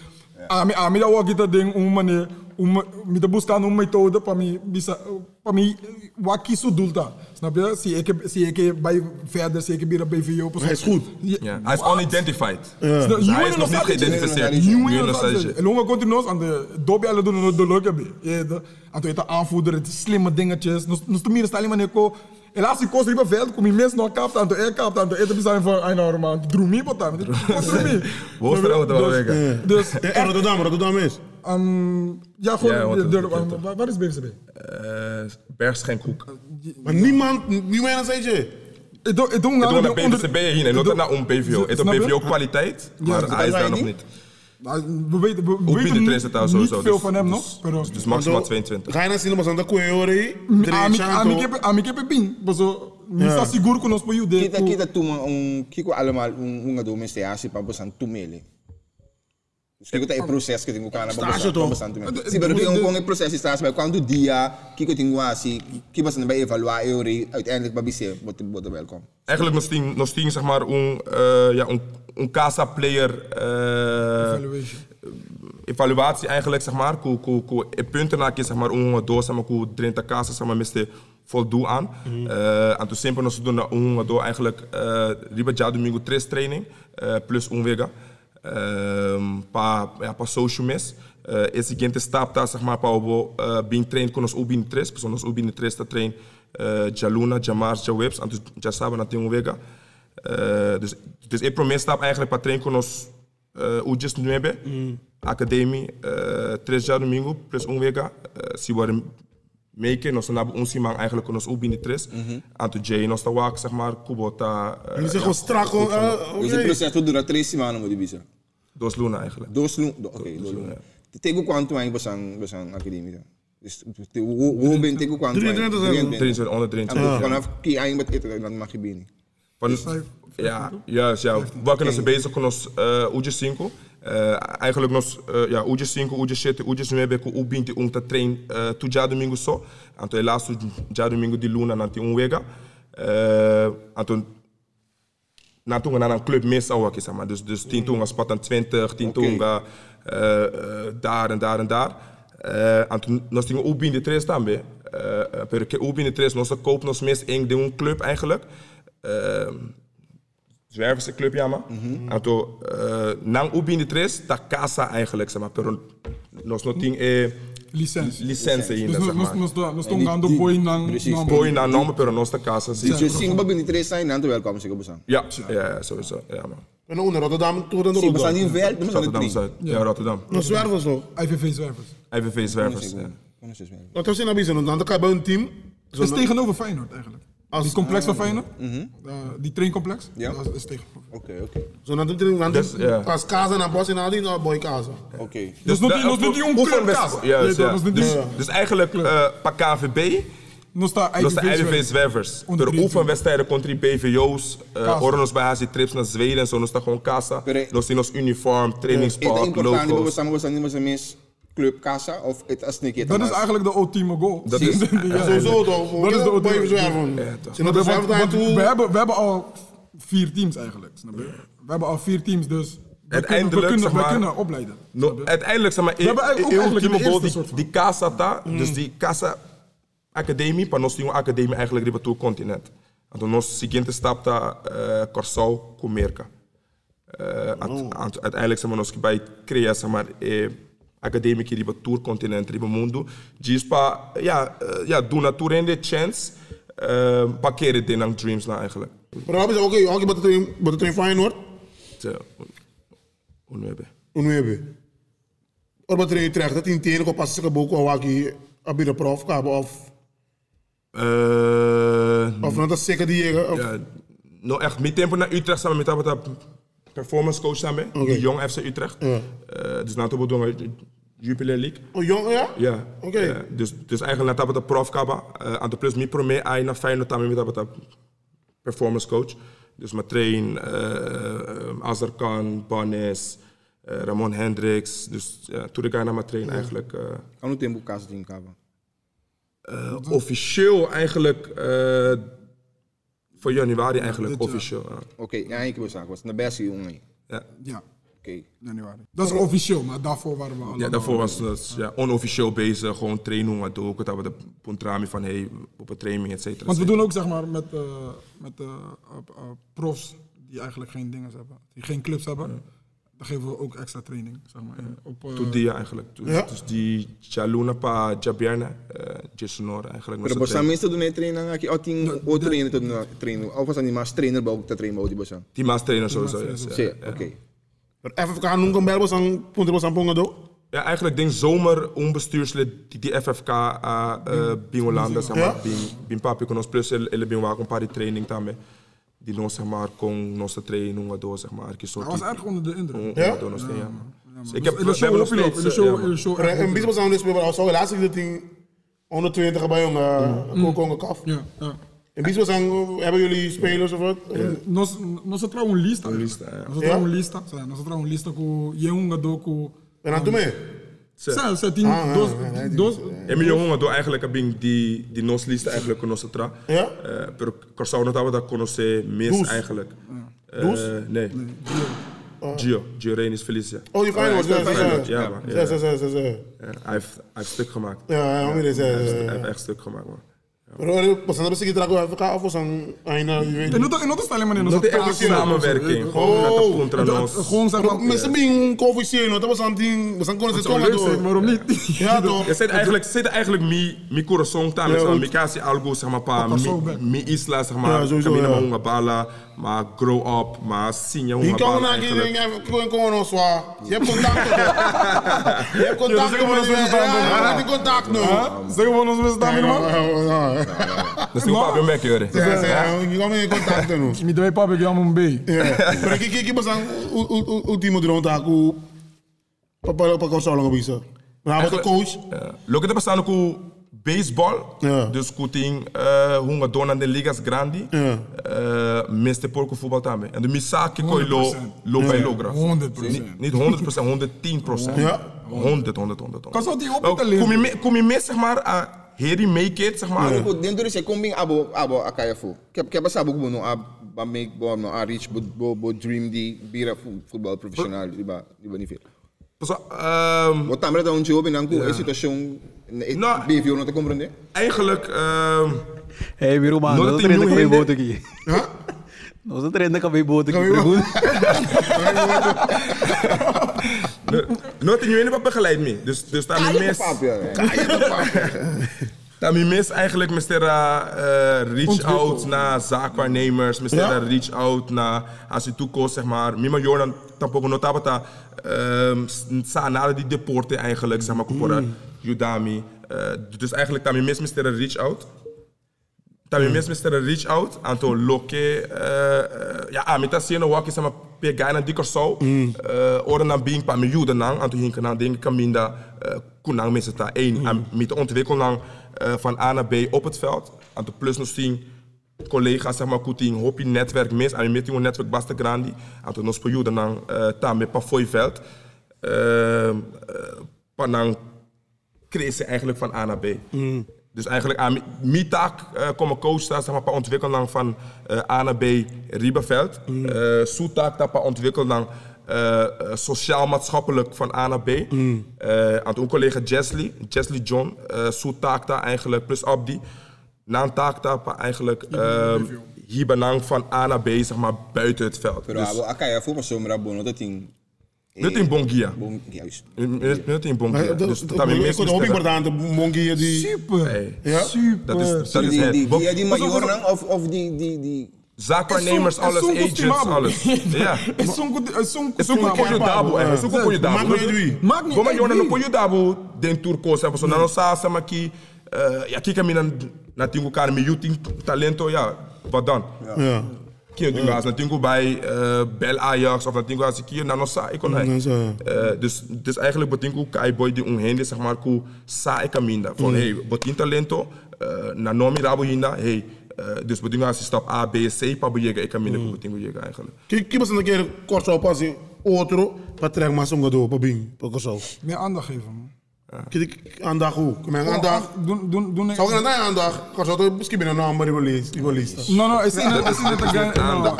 ami ami dat ook dat ding, een manier, um, met de buscan een methode, para mi bisa, para mi wat kies doel daar. Snap je? Zie ik, zie ik bij verder, zie ik bij de BVO. Hij is goed. Ja, hij is unidentified. Hij is nog niet geïdentificeerd. Nu Nu nog nog steeds. steeds. En hoe continuos aan de dobby alle doen het de leuk hebben. Je de aan de aanvoerder, het slimme dingetjes. Nos te meer staan. Helaas die kost riba veld, kom je mensen nog kapt aan de air kapt aan de eten zijn van een euro man. Droom me wat dan. Wo is er ook wel wegen? Dus En Rotterdam, Rotterdam is. ehm, ja Ja, gewoon wat- de- de- wat- waar- is BVCB? Eh, Bergschenkhoek. Maar niemand, niemand zei je. Ik doe ik doe Ik doe aan naar BVCB hier, en ik doe- naar een PVO. Het is? PVO kwaliteit, maar hij is daar nog niet. Niet. Nou, we weten, we, weten niet, niet sowieso. veel dus- van hem dus- nog. Pero, Dus maximaal 22. Ga je naar cinema aan de Kuehori? Ami ami kepe pin. Bozo, misa seguro que poiu de. Kita kita um kiko allemaal um um do meste asi kiko ta e proces que kana Stage toch? bosan tumele. Si pero yung kung e proces stage bij quando dia kiko kiko bosan bij evaluar euri uiteindelijk babise bot bot welkom. Eigenlijk nog steeds, nog steeds zeg maar een, eh, ja, een, een casa player eh, Evaluation. evaluatie eigenlijk zeg maar. Ku, ku, ku, punten na zeg maar een door zeg maar ku drenta casa zeg maar miste voldoen aan. Eh, en toen simpel nog doen dat een door eigenlijk eh riba domingo training eh, plus un vega. Um, pa ja, pa social mes. Uh, e seguinte stap tá, zeg maar, pa obo uh, bin train con os ubin tres, pues nos ubin tres tá train uh, ja Luna, ja Mars, ja Webs, dus ja sabe na tem vega. Uh, dus, dus e promes stap eigenlijk pa train con os uh, Ujes 9, Academie, uh, tres ja domingo, plus un vega. Uh, si worden meke, nos nabo un simang eigenlijk con os ubin tres. En toen Jay nos ta wak, zeg maar, kubota. Uh, Jullie zeggen gewoon strak. gewoon, eh, Dus het Oké. proces dura três semanas mo dibisa. Dos Luna eigenlijk. Dos lu, do, okay, dos lu. Tego quanto aí bosan bosan academia. Dus te wo ben tego quanto. 23 zijn we. 23, onder 23. Vanaf ki ay met ito dan mag je bini. Van, ja, juist, ja. We kunnen ze bezig met ons uh, Uji 5. Uh, eigenlijk nog, uh, ja, Uji 5, Uji 7, Uji 9, com o 20 um tá trein uh, tu já domingo só. Então, já domingo de luna, nanti um wega. Uh, então, na toen naar een club zou ik zeg maar. Dus, dus tien toen spot aan 20, tien toen uh, uh, daar en daar en daar. Uh, en toen nós binnen de tres também. Uh, porque de tres nós koop nos mes één de een club eigenlijk. Uh, Zwerverse club ja maar. En toen uh, na ook binnen de tres da casa eigenlijk zeg maar. Tinha eh, Licentie. licença ainda Dus zeg maar. estamos dando die- boi nang precies. nang- nome pero casa. Dus je ba bini três sai nanto welkom sig bosan. Ja, ja, sowieso. Ja man. En onder Rotterdam, toen dan Si bosan Rotterdam. in vel, bosan Rotterdam in Zuid. Ja, Rotterdam. Nog zwervers. IVV zwervers. IVV Zwervers. ja. Wat was je nou bezig? Dan kan je bij een team. Het is tegenover Feyenoord eigenlijk. Die complex van Feyenoord, uh, die traincomplex, Ja. dat is tegenover. Oké, oké. Zo naar de training. Dan Dus, als Kaza naar Bos en al die naar Boy Kaza. Oké. Dus nog die- nog die jong club oefenwedst- casa. Juist, ja. dat niet Dus, dus eigenlijk uh, pak KVB, Nog staat dat is de IVV IVV zwervers. 23. oefenwedstrijden contra die BVO's, uh, Casa. Ornos bij Hazi trips naar Zweden en zo, nos gewoon casa. Nos in ons uniform, Het trainingspak, importante logo's. bosan bosan niet bosan mis club casa of het as niet Dat is eigenlijk de ultieme goal. Dat is- [LAUGHS] sowieso toch. Dat is de ultieme- daar toe. we, hebben, we hebben al vier teams eigenlijk, snap je? We hebben al vier teams, dus we kunnen, we Uiteindelijk, kunnen, zeg we maar- kunnen opleiden. No, uiteindelijk, zeg maar, hebben eigenlijk ook de goal, eerste die, die casa ta, dus die casa academie, tínhamos academie eigenlijk riba todo continent. Então, nosso seguinte stap tá uh, Corsau com Merca. Uh, ant- uiteindelijk zeg maar, vai criar, zeg maar, eh, que riba todo continent, riba mundo, diz para, ja, uh, ja, doen natuurlijk een chance, uh, para keren de nang dreams na eigenlijk. Maar ze, oké, oké, wat de train, wat de train Feyenoord. Hoe nu hebben. Of wat train terecht, dat in tenen op passen boek of waki, abi de prof kabo of Uh, of dat is zeker die of- Ja, nou echt, met tempo naar Utrecht samen met dat performance coach samen, Oké. die jong FC Utrecht. Ja. Eh, dus na te doen Jupiler League. Oh jong ja? Ja. Oké. Ja, dus, dus eigenlijk na dat prof kaba, uh, aan de plus mi pro me ai na met dat performance coach. Dus met train uh, Azarkan, Banes, uh, Ramon Hendricks. Dus ja, toen ik naar mijn train eigenlijk. eh, Kan u tempo casa team kaba. eh, officieel eigenlijk eh, voor januari eigenlijk officieel. ja. Oké, ja, ik wil zeggen, was de beste jongen. Ja. Ja, Oké. januari. Dat is officieel, maar daarvoor waren we al. Ja, daarvoor was het ja, onofficieel bezig, gewoon trainen, wat ik, dat we de puntrami van hey, op een training, et cetera. Want we doen ook zeg maar met, eh, met eh, eh, profs die eigenlijk geen dingen hebben, die geen clubs hebben. Dan geven we ook extra training, zeg maar. Op, eh, Toen die eigenlijk. Dus, Ja. dus die Jaluna pa Jabierne, uh, Jasonor eigenlijk. was Pero het bosan minstens doen trainen aki o ting o trainen tot trainen. Of was niet maar trainer bouw te trainen bouw die bosan. Die maas trainer sowieso. maas ja, ja. oké. Maar FFK noemt een bel aan punten was aan pongen do. Ja, eigenlijk denk zomer onbestuurslid die, die FFK uh, uh, Bingolanda, zeg maar, Ja. bin, bin papi con ons plus ele, ele bin waken pari training também. Die nos zeg maar kon trainen wat door zeg maar, que Hij was erg onder de indruk. Ja? ja? Door ja. Dus ik heb, In we de show nog nog. steeds, In de eh, show, ja, in de show. Een je beetje was aan het spelen, maar zo laatst ik dat ding 120 bij jongen, Mm. Kongo kaf. nog. Ja, ja. En beetje was aan, hebben jullie spelers of wat? Nós, nós trago um lista. lista, ja. Nós trago um lista. Sim, Nós trago um lista com Yeunga Doku. En dan doe mee. Sim, sim, tem Ah, dos, ah, ah, dos, Emilio Honga do eigenlijk heb ik die die nos lista eigenlijk conosco tra. Ja? Eh, pero da mes Dus? eigenlijk. Eh, Dus? Nee. Gio, Gio Renis Felicia. Oh, die Feyenoord, ja, ja, Feyenoord, ja. ja, man. Ja, ja, ja, ja, ja. Ja, hij heeft stuk gemaakt. Ja, Hij ja, echt stuk gemaakt man. Was aan eina, je weet. Eu não tô, eu não tô falando, mano. Dat is een samenwerking. Gewoon met de contra. Gewoon zeg Maar mensen ben coëfficiënt, dat was aan ding, we zijn gewoon Het eens zijn, komen waarom niet? Ja [LAUGHS] toch? Je zit eigenlijk, zit eigenlijk mi, mi want- kasi algo zeg maar pa, mi, isla zeg maar, camina ja. Maar honga bala, maar grow up, maar sinja Die honga kan bala naar eigenlijk. die gewoon gewoon ons zwaar. Je hebt contact toch? Je hebt contact Ja, dat is gewoon met die ons verstaan, Ja, man. je hebt contact nu. Zeg gewoon ons mensen daar, man. Dat is niet op je mek, joh. Ja, ja, je kan in contact nu. Me deu papo que amo um bem. Maar ik kijk pas aan hoe ultimo de rond hoe papa papa kan zo lang bisa. Maar hij was de coach. Lo que te pasa com baseball, Ja. dus kuting uh, hunga dona de ligas grandi, Ja. uh, meste porco voetbal também. En de misaki koi lo 100%. lo bij logra. 100%. Niet- Niet 100%, 110%. Ja. 100, 100, 100. Kan zo die op te leren. Kom je mee, kom je mee zeg maar, uh, heri make it zeg maar. Ano po, dentro kung bing abo abo akaya fo. Kaya kaya basta bugo no ab ba make bo no a reach bo bo, bo dream di bira fu- football profissional, di ba? Di ba ni fit? So, um, Bo tamra da un job in anku e situação No. BVO no te comprende? eigenlijk, um, Hey. Não Nós tem treinando com nenhum o rende- boto aqui. Nós treinando com o boto aqui. Pergunta. nooit in je begeleid mee. Dus, dus daar mis, papi. [LAUGHS] [LAUGHS] daar mis eigenlijk Mr. Uh, reach out naar zaakwaarnemers, Mr. Ja? reach out naar als je toekomst zeg maar. Mima Jordan tampoco notaba ta um, sa nada die deporte eigenlijk zeg maar kupora Udami. Uh, dus eigenlijk daar mis Mr. reach out. Também mesmo Mr. Reach Out, anto loke, uh, ja, a mita sino waki sama pegar na dikor so, uh, ora na bing pa mi juda nang, anto hinka na ding kaminda, uh, kunang mensen ta één, mm. mita ontwikkel nang uh, van A naar B op het veld, anto plus nog zien collega's zeg maar kuting hopi netwerk mis, aan met een netwerk basta grandi, po juda nang uh, ta me pa foi veld, uh, uh, pa nang creëren eigenlijk van A naar B. Dus eigenlijk aan mijn taak uh, komen coach zeg maar, pa ontwikkelen van uh, A naar B Rieberveld. Mm. Uh, taak dat pa ontwikkelen uh, sociaal-maatschappelijk van A naar B. Mm. Uh, aan een collega Jesly, Jesly John, uh, taak daar eigenlijk, plus Abdi. Na een taak daar pa eigenlijk uh, hier benang van A naar B, zeg maar, buiten het veld. Pero Dus, akaya fo mas sombra bo no te ting. niet in Bongia. Bon, juist. Niet in Bongia. Dus dat hebben Ik mensen kon ook importante mongie die. Super. Hey. Ja? Super. Dat is, dat is die het. die die die major nang of of die die die Zaakwaarnemers, alles, agents, alles. [LAUGHS] Ja. É som é som É só com o dabo, é só com o dabo. Maakt niet wie. Maakt niet uit eu não wie. ponho dabo dentro turco, sabe? So não sa sama aqui, e aqui que mina na tingo cara me you tem talento, ja, wat dan? Ja. Kio tingo as na tingo bij Bel Ajax of na tingo as aqui na nossa ik kon hij. zo. Eh, Dus dus eigenlijk betingo kai boy die unhende zeg maar ku sa e caminda. Van hey, botin talento, eh, na nomi rabo hinda, hey. eh, Dus betingo as stap A, B, C, pa bejega e caminda ku betingo jega eigenlijk. Kijk, eens een keer kort zo pas in outro, wat trek maar zo'n gado, pa bing, pa zo. Meer aandacht geven, man. Kijk, aandag hoe? Kom maar aandag. Doen, doen, doen. Zou ik naar aandag? Kan zo toch misschien binnen een nummer die we lezen, die lezen. No, no, is in het, is in het again. No.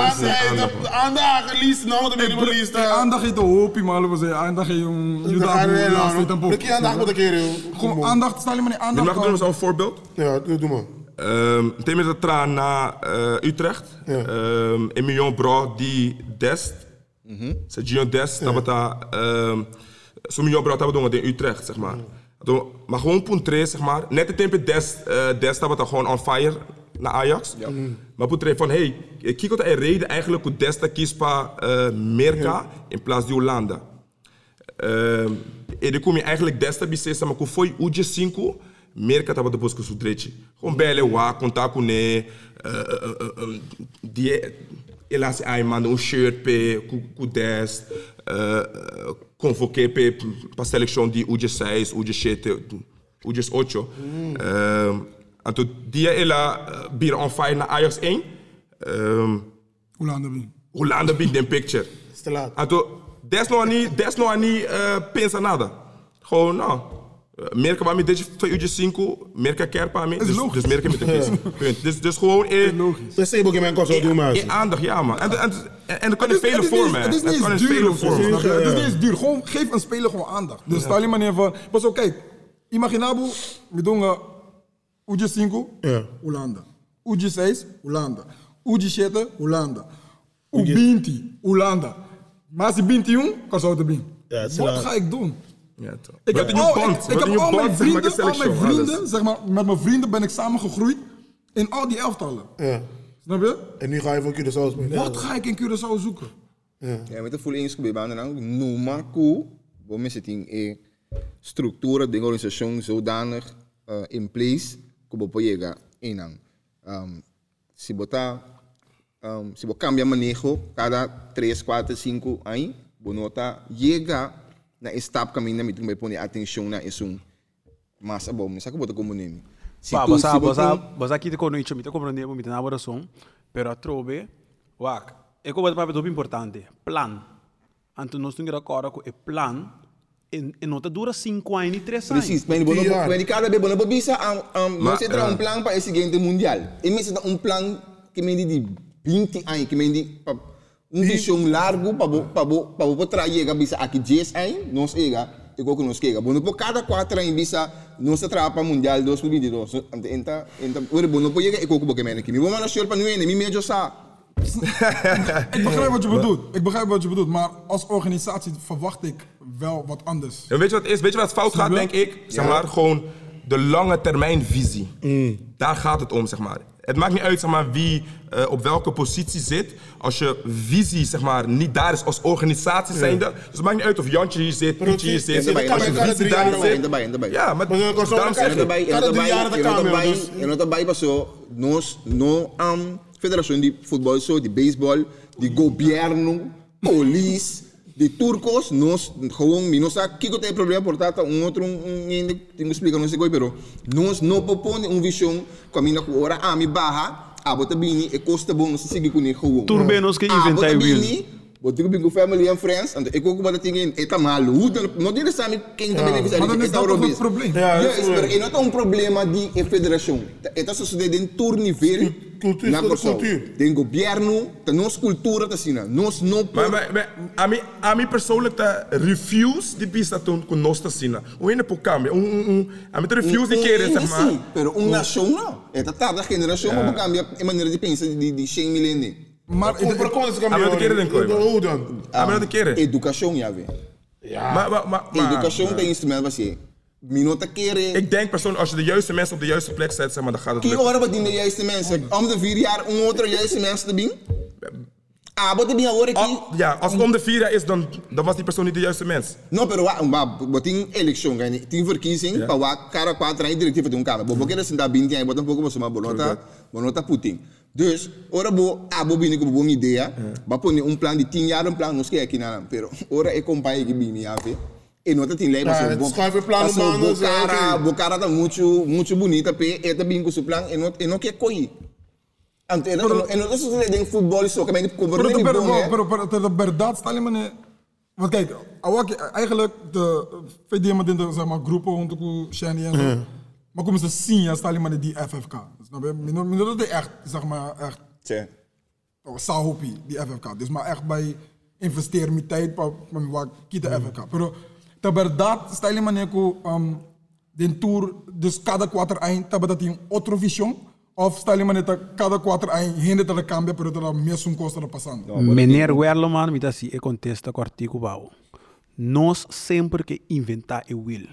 Aandag, lees, nou wat die Eh, lezen. Aandacht heeft de hoop, maar we zeggen aandacht heeft een juda laatst een Ik poep. aandag met een keer. Gewoon aandacht, stel je maar niet aandacht. mag ik doen als een voorbeeld. Ja, doe doe maar. Um, de traan naar uh, Utrecht. Ja. Um, Emilion Bro die Dest. Ze Gion Dest, dat wat daar. Emilion Bro dat we in Utrecht, zeg maar. Dat Maar gewoon puntre, zeg maar. Net het tempo Dest, uh, Dest dat we gewoon on fire naar Ajax. Maar puntre van, hey, kijk wat er reden eigenlijk hoe Dest dat kiest pa uh, Merca in plaats van Hollanda. Um, e dan kom je eigenlijk desta bisesa, maar foi uje cinco, merka tava depois com o sudrete. Com bele wa, contar com ne, die, Elas ai manda um shirt pe cu 10, uh, convoqué pe para seleção de UG 6, UG 7, UG 8. Um, então dia ela uh, bir on fire na Ajax 1. Um, Hoe lang dat ben? Holanda big den picture. Is te laat. Então, des nog niet, des nog niet uh, pensa nada. Gewoon, nou, merken waar me deze twee uurtjes 5, merken keer para me. is Dus, logisch. dus merken met de kies. [LAUGHS] Punt. Dus, dus gewoon, eh, Logisch. Dus ik mijn kost doen, maar. eh, aandacht, ja man. En, en, en, en er kan in is- vele is vormen. Het is niet eens duur of zo? Ja. Het is niet eens duur. Gewoon geef een speler gewoon aandacht. Dus stel je manier van... Pas op, kijk. Imaginabo, we doen Uji 5, Ja. Holanda. Uji 6, Holanda. Uji 7, Holanda. Ubinti, Holanda. Maar als je binti jong, kan zo te bin. Ja, het is Wat ga ik doen? Ja, toch. Ik heb, al, band. ik, ik Wat heb een al mijn maar, vrienden, al mijn vrienden, zeg maar, met mijn vrienden ben ik samen gegroeid in al die elftallen. Ja. Snap je? En nu ga je voor Curaçao spelen. Wat ga ik in Curaçao zoeken? Ja, met de volle eens bij banen dan. No marco, we missen het in eh, structuren, de organisatie zodanig uh, in place, como pojega en dan. Um, si bota, um, si bo cambia manejo cada 3, 4, 5 años, bonota llega na stap caminho met me pone atenção na isso. Mas bom, não sabe como como nem. Si Pa, tu- basa, si bo basa, tu- basa kite kono icho mite compreende mo mite na bora som, pero a trobe, wak, e ko bata pape importante, plan. Anto nós temos agora com o plan, e, e nota dura 5 anos e 3 anos. Precies, mas bueno, Tien jaar. when cada vez bueno, bisa ang um, Maar, nós entra eh, um plan para esse seguinte mundial. E me dá um plan que me de 20 anos, que me de pa, visão largo para bo para bo para bo trazer bisa 10 anos, nós ega e que nós chega. Bueno, por cada 4 anos bisa nós tra para mundial 2022. Ante enta enta, ora bueno, pode chegar e que que me aqui. Me vou mandar show para não me meio sa. [LAUGHS] Ik begrijp wat je bedoelt. Ik begrijp wat je bedoelt. Maar als organisatie verwacht ik wel wat anders. En weet je wat is? Weet je wat fout gaat, denk ik? Zeg maar, gewoon de lange termijn visie. Mm. Daar gaat het om, zeg maar. Het maakt niet uit zeg maar, wie eh, op welke positie zit. Als je visie zeg maar, niet daar is als organisatie zijnde. Dus het maakt niet uit of Jantje hier zit, Pietje hier zit. Als je visie daar niet zit. en daarbij. Ja, maar zo daarom zeg ik- en dus- en daarbij passou, nós, no um, federação de futebol, so, de beisebol, de governo, police, de turcos, nós, gewoon, nós sabe que tem problema, portanto, um outro, um, um, ainda tenho que explicar, não sei como, pero nós não propõe uma visão, caminha com hora, a mi barra, a bota bini, e costa bom, nós seguir com ele, gewoon. Turbenos que inventai Ah, bota will. bini, Bota que com family and friends, então, eu como tingin, eta malu, não diz sabe quem também deve Maar dan is dat toch het probleem? Ja, dat is Yes, waar. maar é não um problema de a federação. É só de em todo nível. Cultuur, na cultuur. Corsão. Tem governo, tem nossa cultura, tá assim, nós não Maar, maar, maar a, mim, a mim persoonlijk te refuse die pista toen kon nos te zien. Hoe in de pokam. Um, um, um, a mim te refuse die keren, zeg maar. Sim, pero uma nação não. É tá geração, mas cambia a maneira de pensar de de 100 milênios. Maar Kom, maar kom eens, Ah, maar dat keren denk ik wel. Hoe dan? A mim te keren. Educação, já vê. Maar, maar, maar, maar, Educação tem instrumento para ser. Minota querer. ik denk persoonlijk, als je de juiste mensen op de juiste plek zet, zeg maar, dan gaat het lukken. hora para de juiste mensen? Om de vier jaar um outro juiste mensen te bem? Ah, bota bem agora aqui. Oh, ja, als het om de vier jaar is, dan, dan was die persoon niet de juiste mens. Não, pero wa, wa, wa ting election ting verkiezing, Ja. pa wa cara quatro aí diretivo de um cara. Bo porque eles ainda bem aí, bota um pouco mais uma bolota, bolota Putin. Dus, ora bo, a bo bini com boa ideia, ba pone um plano de 10 jaar, um plano nos que aqui na, pero ora é companhia que bini ave. E nota tem lei, mannen, bo zo, cara, oké. bo cara tá muito, muito bonita, pe, e tá bem com seu plano, e não, e não quer coi. Ante, e não, e não tá sucedendo em futebol, só que me nem pero, bom, pero, pero, pero verdad, stel je me ne- Want kijk, eigenlijk de VDM met de zeg maar, groepen Shani en zo. Maar komen ze zien, ja, stel je me ne die FFK. Snap je? Minder minder dat is echt, zeg maar, echt, Tja. oh, Sahopi, die FFK. Dus maar echt bij investeren met tijd, pa, pa, waar kita FFK. Pero, de verdad, stel je me ne ko, um, den tour, dus cada quatro anos, taba dat een outro vision. Of stel je me ne, dat cada quatro anos, hende dat de cambia, pero dat er mesmo costa de passando. Meneer Werleman, me assim, e contesta com o artigo bau. Nós sempre que inventar e will.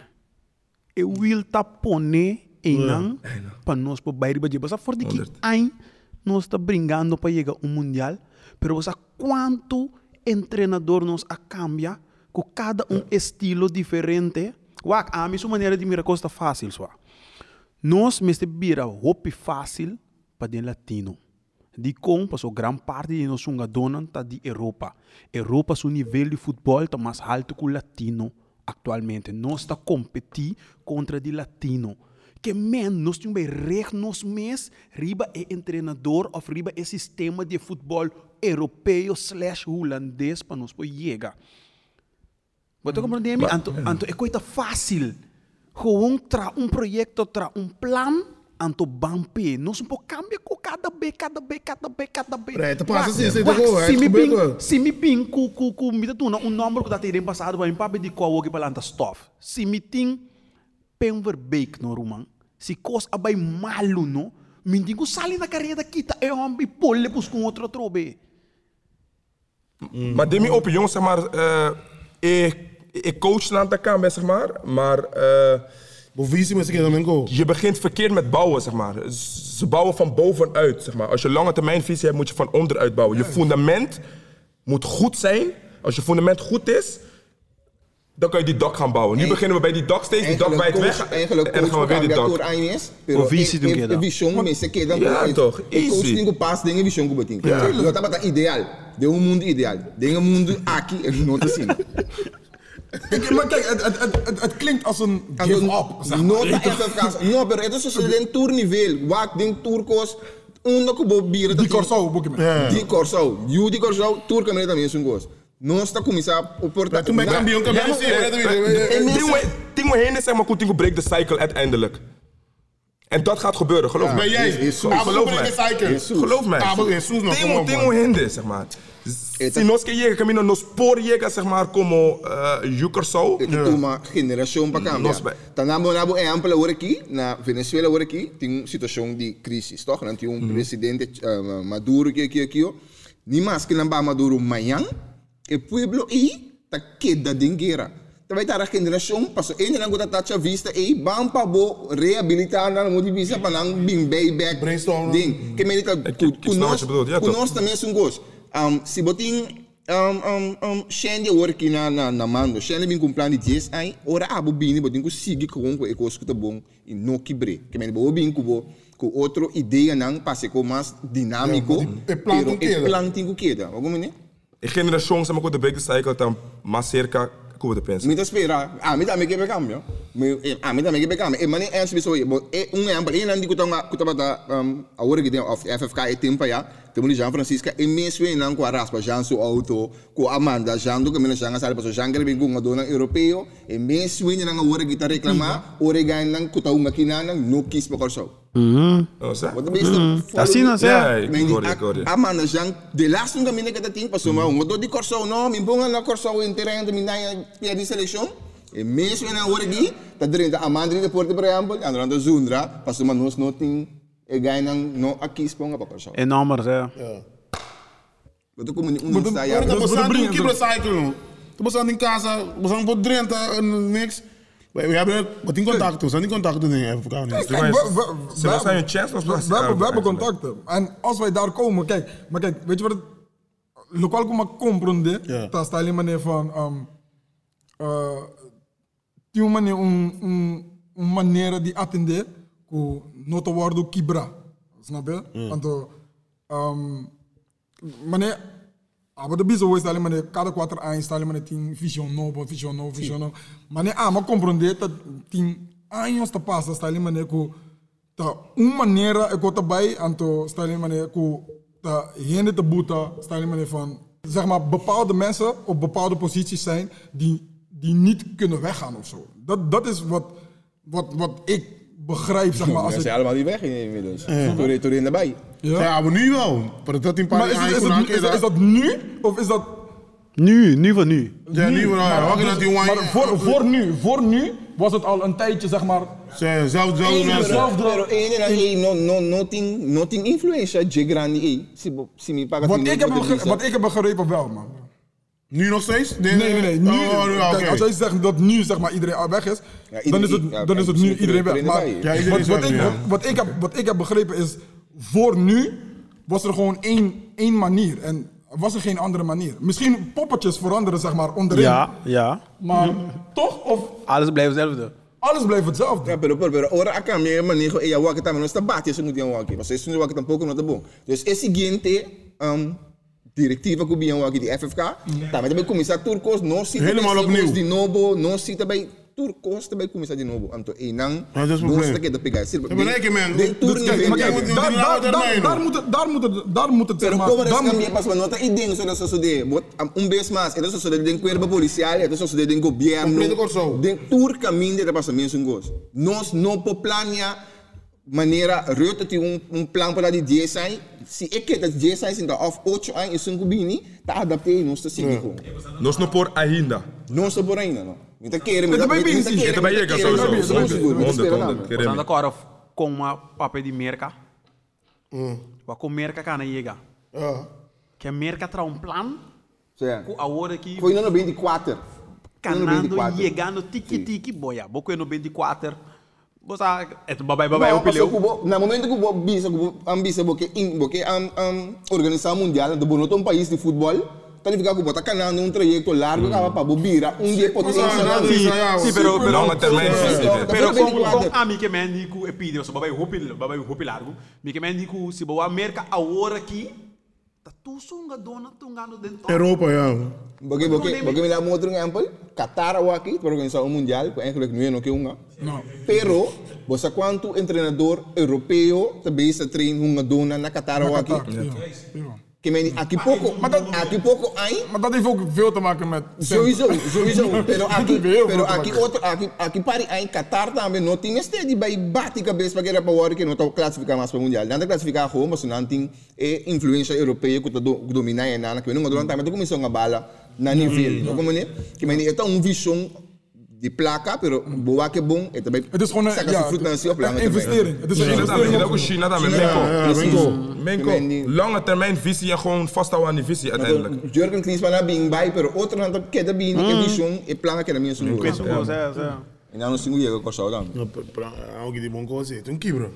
E will tá pone não para nós por bairro de Basa for de que ai nós está brincando para chegar um mundial, pero você quanto treinador nos a cambia com cada um estilo diferente. Wak, a mim sua maneira de mirar costa fácil só. Nós mesmo vira hopi fácil para den latino. Die kon pas o gran parte di nos sunga donan ta di Europa. Europa su nível de futebol tá mais alto que o latino atualmente. Nós está competir contra de latino. Que men, nós temos recht nos mes, riba é treinador of riba é sistema de futebol europeu slash holandês para nós poder chegar. Você compreende? me? Anto, anto é coisa fácil. Gewoon tra um projeto, tra um plan, anto bampe. Nós um pouco cambia com cada B, cada B, cada B, cada B. Preto, passa Wak, assim, você tá é, Se me ping, se me ping, cu, cu, cu, me tu um número que da terem passado, vai papo de qual o que para anta stof. Se me tem penverbeek no rumang, se cos abay malo no, minti ko sali na carreira kita, é um bipole pus com outro trobe. Maar in mijn opinion, zeg maar, eh, ik, ik coach naar de kamer, zeg maar, maar eh, Bo visie met z'n keer go. je begint verkeerd met bouwen, zeg maar. Ze bouwen van bovenuit, zeg maar. Als je lange termijn visie hebt, moet je van onderuit bouwen. Je fundament moet goed zijn. Als je fundament goed is, dan kan je die dak gaan bouwen. Nu En- beginnen we bij die dak steeds, die dak wijdt coach- weg. Eigenlijk en dan gaan we coach weer die door dak. O visie doen que dá. Vision, dan Ja, toch, Ik coach easy. ninguém pas dingen vision que botin. Dat is het ideaal. De um mundo ideal. De um mundo aqui en não te zien. [LAUGHS] Ik- maar kijk, het, het, het, het, het klinkt als een give up. Zeg maar. FFK's. No, pero esto es een tournivel. Wak ding turcos. Uno que bo bieren. Die Corso, boek je me. Die Corso. You die Corso. Tour kan também zijn goos. Nós está começar a portar. Toen ben ik kampioen, kan ik zien. Tingo heen is zeg maar, Coutinho breekt de cycle uiteindelijk. En dat gaat gebeuren, geloof Ja. me. Ben jij? Is- is Geloof mij. Geloof mij. Tingo, tingo hende, zeg maar. Het- Si nos que llega, camino nos por llega, zeg maar, como uh, Yukerso. Ito uma geração para cambiar. Nós vai- Tanamo na bo exemplo hoje aqui na Venezuela hoje aqui tem uma situação de crise, toch? Não tem um presidente uh, Maduro que aqui aqui, ni mais que não vai Maduro amanhã, e pueblo aí tá queda de guerra. Também tá a geração passou ainda não gota taxa vista e bam pa bo reabilitar na mo divisa para não bing bay back ding. Ik- ku ik snap wat je bedoelt, ja, ku toch? Um, se botin um, um, um, Shende aqui na, na, na mando. Shende bin de 10 ai, ora abo bini, botin ku sigi com com eco escuta bom e no kibre. Que men bo bin ku bo ideia não passe com mais dinâmico. Ja, maar die- e plan pero tem que e dar. plan tem que queda. Algum né? E zeg maar, com de break the cycle, dan maar cerca, pensa. Me tá espera. Ah, me dá me que be cambio. Me eh, ah, me dá me que be cambio. E mani ens biso e bo e um exemplo, e nandi kutanga kutabata um a que tem of FFK e tempo ya. Temos Jean Francisca e mesmo e não com a raspa Jean su auto, com Amanda Jean do que me Jean sala paso Jean que vem com a dona europeu e mesmo e não a hora que tá reclamar, hora ganha não kutanga kinana no quis para corso. Oh. Wat de meeste Assim não Ja, ik hoor je, ik hoor de laatste nunca mine que tem passou mas um di corso no, min ponga na corso terreno de de seleção. E mesmo na hora aqui, tá dentro da Amanda de Porto, por exemplo, andando da Zundra, não tem e não aqui esponga para corso. É números, é. Wat ook um um está Ja, ja. dat we bestaan brengen doen keer recyclen. Dat bestaan in casa, Drenthe en niks. We we hebben wat in contact, we zijn in contact doen even voor Ze we- we- ze we wij zijn hebben- een chance als we, hebben, we hebben eigenlijk. contacten. En als wij daar komen, kijk, maar kijk, weet je wat het. Lokaal kom ik comprende, dat staat alleen manier van. Um, uh, die manier, een, een, een manier die attende, ku noto worden kibra. Snap je? Want, um, meneer, aber de bizo is alleen maar cada quatro anos ali maar tem vision novo, vision novo, vision novo. Maar nee, ah, maar compreender dat tem anos te passa está ali maar ku ta uma maneira eu tô bij aan to está ali maar ku ta hende te boeta está ali maar van zeg maar bepaalde mensen op bepaalde posities zijn die die niet kunnen weggaan of zo. Dat dat is wat wat wat ik begrijp zeg maar als Ze het zijn allemaal die weg inmiddels. Toen toen in erbij. Ja. Ja, maar nu wel. Maar dat in paar Maar is, het, is, jaar het, is, is dat nu of is dat Nu, nu van nu. Ja, nu wel. Ja, Maar, dat dus- maar voor, voor nu, voor nu was het al een tijdje, zeg maar. Zelf, zelf Pero, mensen. pero één en één, no, no, no, ting, no, ting influência de grande aí. Se, bo- se me paga Wat ik, heb no, begre- wat ik heb begrepen wel, man. Nu nog steeds? Nee, nee, nee. Nu, Oh, nu, kijk, oké. als jij zegt dat nu zeg maar, iedereen weg is, Ja, dan is iedereen- het, ja, dan is het nu iedereen weg. iedereen Maar iedereen wat, wat, weg ik, nu, ja. wat, wat ik heb, wat ik heb begrepen is, voor nu was er gewoon één, één manier. En was er geen andere manier. Misschien poppetjes veranderen, zeg maar, onderin. Ja, ja. Maar toch? Of Alles blijft hetzelfde. Alles blijft hetzelfde. Ja, pero, pero, ora acá me manejo, ella waki también está bate, eso no tiene waki. Mas eso no waki tampoco no está bom. Dus es siguiente, um, directiva que bien waki, die FFK, também também começar turcos, no cita Helemaal opnieuw. de novo, no cita bij turcos, também começar de novo. Anto, enang, Ja, dat is het dos probleem. te que de pegar. Sir, Ja, maar nee, man. de tour Dus niet kijk, vind maar ik kijk, niet. wat- Daar, die daar, oude daar, termijn, daar, hoor. moet het, daar, moet het, daar moet het zeg Pero maar. como daar eres moet- cambiar pas nota y den so eso de bot un vez más eso so de den cuerpo policial eso so de den gobierno Completo corso. den tour camin de pasa mensen gos nos no po plania manera Rutte tem um, um plan para die 10 zijn si ik het dat 10 zijn in de of 8 aan is een kubini ta adaptei nos te seguir Nós não por ainda. non so por ainda no Mita kere, Ito mita ba yung mita busy? kere, Ito ba mita Jäger kere, sowieso? mita seguro, mita Honderd, espera honderd. nada. Querem. Staan de kar com uma papel de merca. Wa com merca kana yega. Ja. Que merca tra um plan. Cioè, Ku awore ki Foi no ano 24. Foi no canando 24. yegando tiki tiki boya. Boko no 24. Bosa et babai babai Não, o pileu. passou cubo, na momento que o bisa, ambisa, porque in, porque am am organização mundial do bonoto um país de futebol, tá ficar com botar canal num trajeto largo que para bobira, um dia potência Ah, na nada Sim, disso, ja, sim, hoor. pero pero Lange termijn visie. Ja. dit. Pero Tapi kung lebih kung kuat. ami ke men di ku epideo so babay hupil babay hupil largo. Mi ke men di ku si bawa merka awora ki ta tusunga dona tungano den to. Europa, ja. Porque porque porque me dá um outro exemplo, Qatar ou aqui, para organizar o mundial, que eigenlijk nu no que unga. No. Pero você quanto um treinador europeu também está trein hunga dona na Qatar ou aqui. Ja, ja. Que men aqui pouco, aqui pouco aí Maar dat heeft ook veel te maken met. Sowieso, sowieso. Pero aqui, Heel veel pero te aqui maken. outro, aqui, aqui pare em Qatar também não tem este vai bate cabeça para que era para hora que não está classificar mais para o mundial. Não está classificar como, mas não tem é influência europeia que está dominar e nada que não durante também está começando a bala na nível. Não como né? Que men é um visão de placa, pero boa que bom, é também. Het is gewoon een, ja, planga een investering. Het is een investering. dat is China. Ja, ja, Menko. Menko. Lange termijn visie en gewoon vasthouden aan die visie uiteindelijk. Jurgen Klinsmann na bing by, pero outro não está que da bing, que visão e planga que na minha sa. E não se muda com o dan. Ja, pra- pra- Ook die bon koos, toen kibra.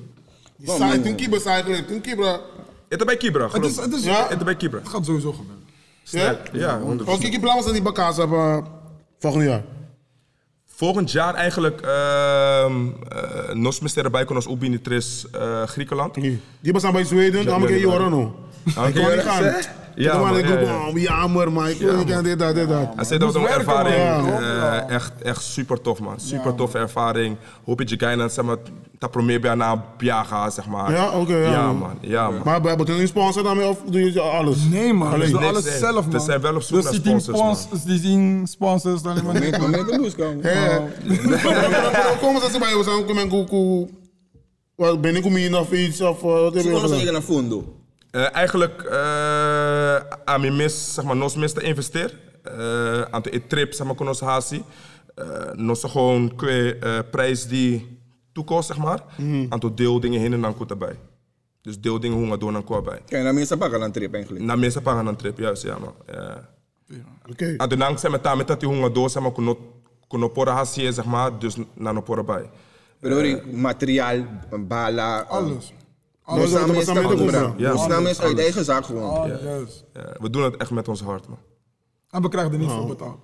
Die Wel, saai, man. toen kibra saai geleerd, toen kibra. Het is bij Kibra. Het is, het is, Ja. Het is bij Kibra. het gaat sowieso gebeuren. Ja? Ja, 100%. Oké, ik plan was dat die bakaas hebben volgend jaar. Volgend jaar eigenlijk ehm uh, nos kunnen als Ubinitris uh, Griekenland. Die was aan bij Zweden, dan moet je horen Ik kon niet gaan. Ja, Ja, man, maar ik ja, roep, ja. oh, jammer, maar ik wil niet aan dit, dat, dit, dat. Hij zei dat was een ervaring, man. eh, echt, echt super tof man. Super toffe ervaring. Hoop je Gainan, zeg maar, dat probeer bij na Biaga, zeg maar. Ja, oké, ja, Ja man. man, ja man. Maar hebben we een sponsor daarmee of doe je alles? Nee, man. Alleen. Niks, alles nee. zelf, We man. zijn wel op zoek dus naar die zien sponsors, man. spons- Die zien sponsors dan helemaal niet. Momento de busca. Ja. [LAUGHS] Komen ze bij en koe, wat ben ik om hier of iets of eh, wat heb je gedaan? Eh, eigenlijk uh, aan mijn mis, zeg maar, nos mis te investeren. Uh, aan de trip, zeg maar, konos hasi. Uh, nos gewoon kwe uh, prijs die toekomt, zeg maar. Aan de deeldingen heen en dan goed erbij. Dus deeldingen hoe we doen dan qua bij. kaya na minha paga lang trip eigenlijk. Na mensen pakken een trip, juist, ja man. Ja. Oké. Aan de nang zijn met daar met dat die hoe we doen, zeg maar, kuno kuno pora hasi, zeg maar. Dus na no pora bij. Ori, materiaal, bala, Alles. Ons Alles. aan te compra. kopen. Ja. Ons naam is uit eigen zaak gewoon. We doen het echt met ons hart, man. En we krijgen er niet voor betaald.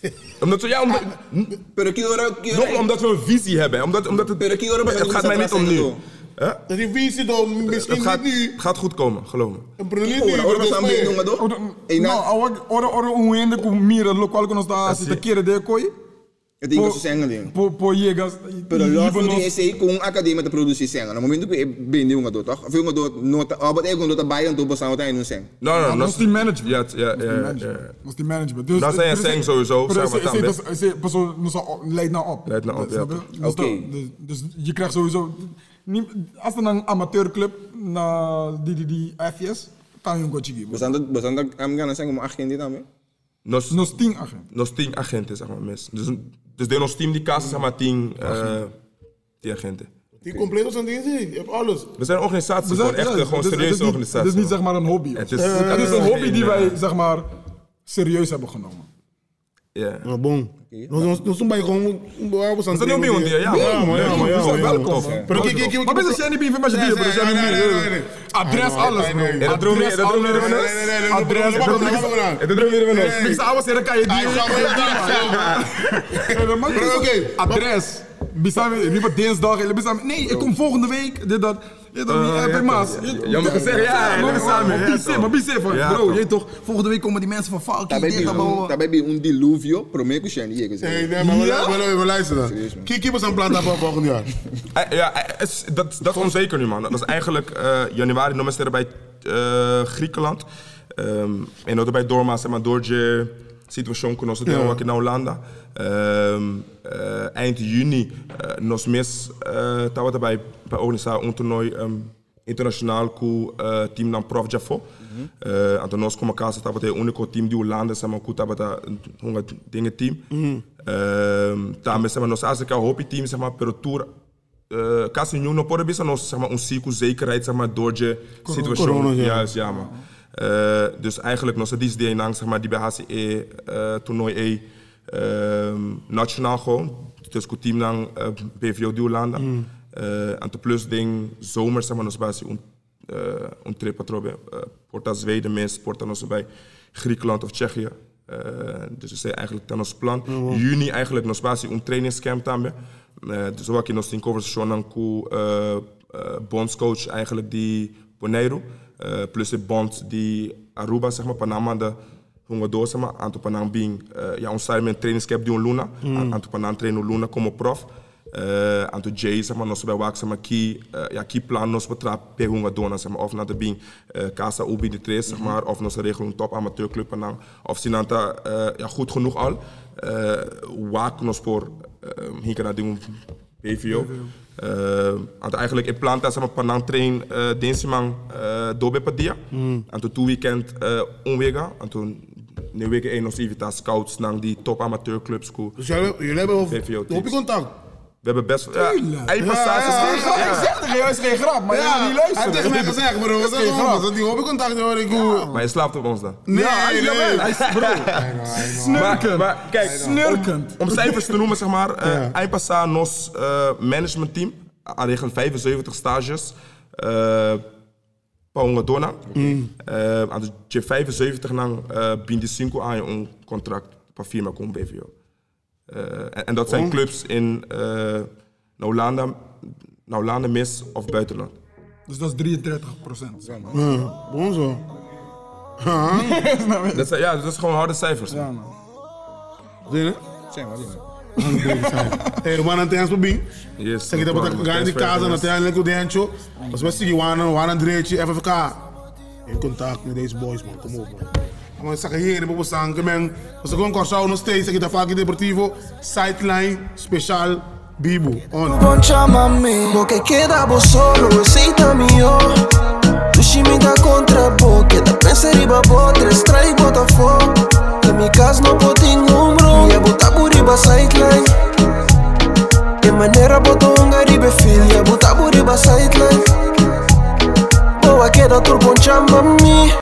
[LAUGHS] Omdat we, ja, omdat, nog omdat we een visie hebben. Omdat, omdat het, het gaat mij niet om nu. Hè? Dat die visie dan misschien Het gaat, niet nu. gaat goed komen, geloof me. Een product que niet hora, nu, hora dat nós is estamos mee. vendo Oh, uma E No, na, ora ora ora um ende com mira lo qual que nós está Assim. se te queira de coi. Eu tenho que ser ding. Po po llegas. Pero e- lá e- foi nós- esse com a academia de produzir senga. No momento que vendi um adulto, toch? Foi um adulto, nota, ah, but eu quando tá baiando, tô passando tá indo sem. No, no, Ja, dat is die management. Ja, ja, ja, is die management. Dus, Dat zijn Seng sowieso, zeg maar, dus- dan, dus- dus- dus- persoon leidt naar op. Leidt naar op, ja. Dus, Oké. dus, je krijgt sowieso. Niet, als er een amateurclub naar die, die, die FS, kan je een. Bastante, bastante, am gana senga mo agente também. Nos, Nog 10 agent. nos tien agenten, zeg maar, mis. Dus, dus de nos team die kassen, zeg maar, tien, uh, tien agenten. Die compleet een ding, zie je hebt alles. We zijn een organisatie, zijn- gewoon echt ja, een gewoon is- het is serieuze niet- organisatie. Het is niet zeg maar een hobby. Het is- het is een hobby die wij zeg maar serieus hebben genomen. Ja. Maar bon. Nog nog toen ben je gewoon waar we We zijn nu bij ons, ja, Ja, maar ja, maar ja. We zijn welkom. Ja. man. Pero kijk, kijk, kijk, Maar best zijn niet bij met je bier, bro. Nee, Zijn nee, niet nee, meer. nee, nee. Adres, alles, bro. Ja, dat droom je- Adres, dat droom je alles. ervan uit? Nee, nee, nee, nee, Adres, nee, nee, nee, nee, nee, nee. Je je die. Bisami, liever dinsdag. Bisami, nee, ik kom volgende week. Dit, dat. Je toch niet, heb je maas. Jammer gezegd, ja, ja, Maar dat is samen, maar maar van, Ja, bro, je toch, volgende week komen die mensen van Falky, dit, bij dat, bla, bla, un, bla. daarbij bij un diluvio, prometo zijn die Nee, zeggen. nee, maar luisteren dan. Kijk, kijk eens een plan voor volgend jaar. Eh, Ja, eh, dat, dat is onzeker nu, man. Dat is eigenlijk eh, januari nog eens bij eh, Griekenland. Um, en dat bij Dorma, zeg maar, door de situatie kon ons Ja. ook in Hollanda. Ehm, eh, eind juni eh, nog mis uh, bij bij organisatie een toernooi ehm, internationaal ku eh, team dan Prof Jafo. Eh, aan de nos komen casa die Hollanda zeg maar, ku dingen team. Maar nog als ik een hoopje team tour uh, pode bisa zieke zekerheid door je situatie. corona, ja. Uh, dus eigenlijk nog steeds die nang zeg maar die bij HCE uh, toernooi E ehm, nationaal gewoon. Dus het team dan uh, BVO die Hollanda. Uh, en te plus ding zomer zeg maar nos basi un uh, trip patrobe uh, porta Zweden mis porta nos bij Griekenland of Tsjechië. Dus dat is eigenlijk dan ons plan. Juni eigenlijk nos basi un trainingscamp daarmee. Dus ook in ons in conversation uh, bondscoach eigenlijk die Bonaire. Uh, plus de bond die Aruba zeg maar Panama de hunga door zeg maar anto Panam bing uh, ja ons samen met trainingscamp die Luna. Mm. Anto Panam trainen Luna como prof. Uh, anto Jay zeg maar nos bij wak zeg maar ki uh, ja ki plan nos betrap pe hunga dona zeg maar of na de bing uh, casa ubi de tres zeg maar of nos regelen top amateurclub en dan of sinanta uh, ja goed genoeg al. Uh, wak nos voor uh, hier naar dingen PVO. Uh, want eigenlijk in plan dat ze panang train uh, dinsdag uh, dobe padia. Mm. En toen weekend uh, onwega. En toen nu week één of even scouts naar die top amateurclubs. Dus jullie, hebben op je contact. We hebben best ja, hij was Ja, ja, Ik zeg tegen jou, is geen grap, maar je wil niet hij heeft luisteren. tegen mij gezegd, bro. [LAUGHS] Wat geen zeg grap. je? Die op je contact hoor ik hoe. Maar je slaapt op ons dan. Nee, Ja, hij- jawel, hij is bro. Maar, Snurkend. maar kijk, Snurkend. om, cijfers te noemen, zeg maar, ja. Eindpassa nos uh, managementteam, aan regel 75 stages. Uh, Paunga Dona. Mm. Uh, aan de 75 lang uh, bindi 5 aan je een contract per firma BVO. Uh, en, en, dat zijn oh. clubs in uh, Hollanda, Hollanda mis of buitenland. Dus dat is 33 procent. Ja, bon zo. [LAUGHS] dat is, ja, dat is gewoon harde cijfers. Ja, man. Zie je? Zeg maar, Hey, we gaan aan het bing. Yes. Zeg je dat we gaan in die kaas en uiteindelijk hoe dentje. Als we zien, we gaan een dreetje, FFK. In contact met deze boys, man. Kom op, man. Maar ik zeg hier, we staan, man. Als ik gewoon kan nog steeds, zeg je dat vaak in Deportivo. Sideline, speciaal, Bibu. On. Bon chamame, lo que queda vos solo, aceitame yo. Dushi me da contra bo, que da pensa riba bo, tres trai Botafogo. Que mi casa no pode número, e a botar por riba sideline. De maneira botou um garibe filho, e a botar por riba sideline. Boa queda turbo chamame.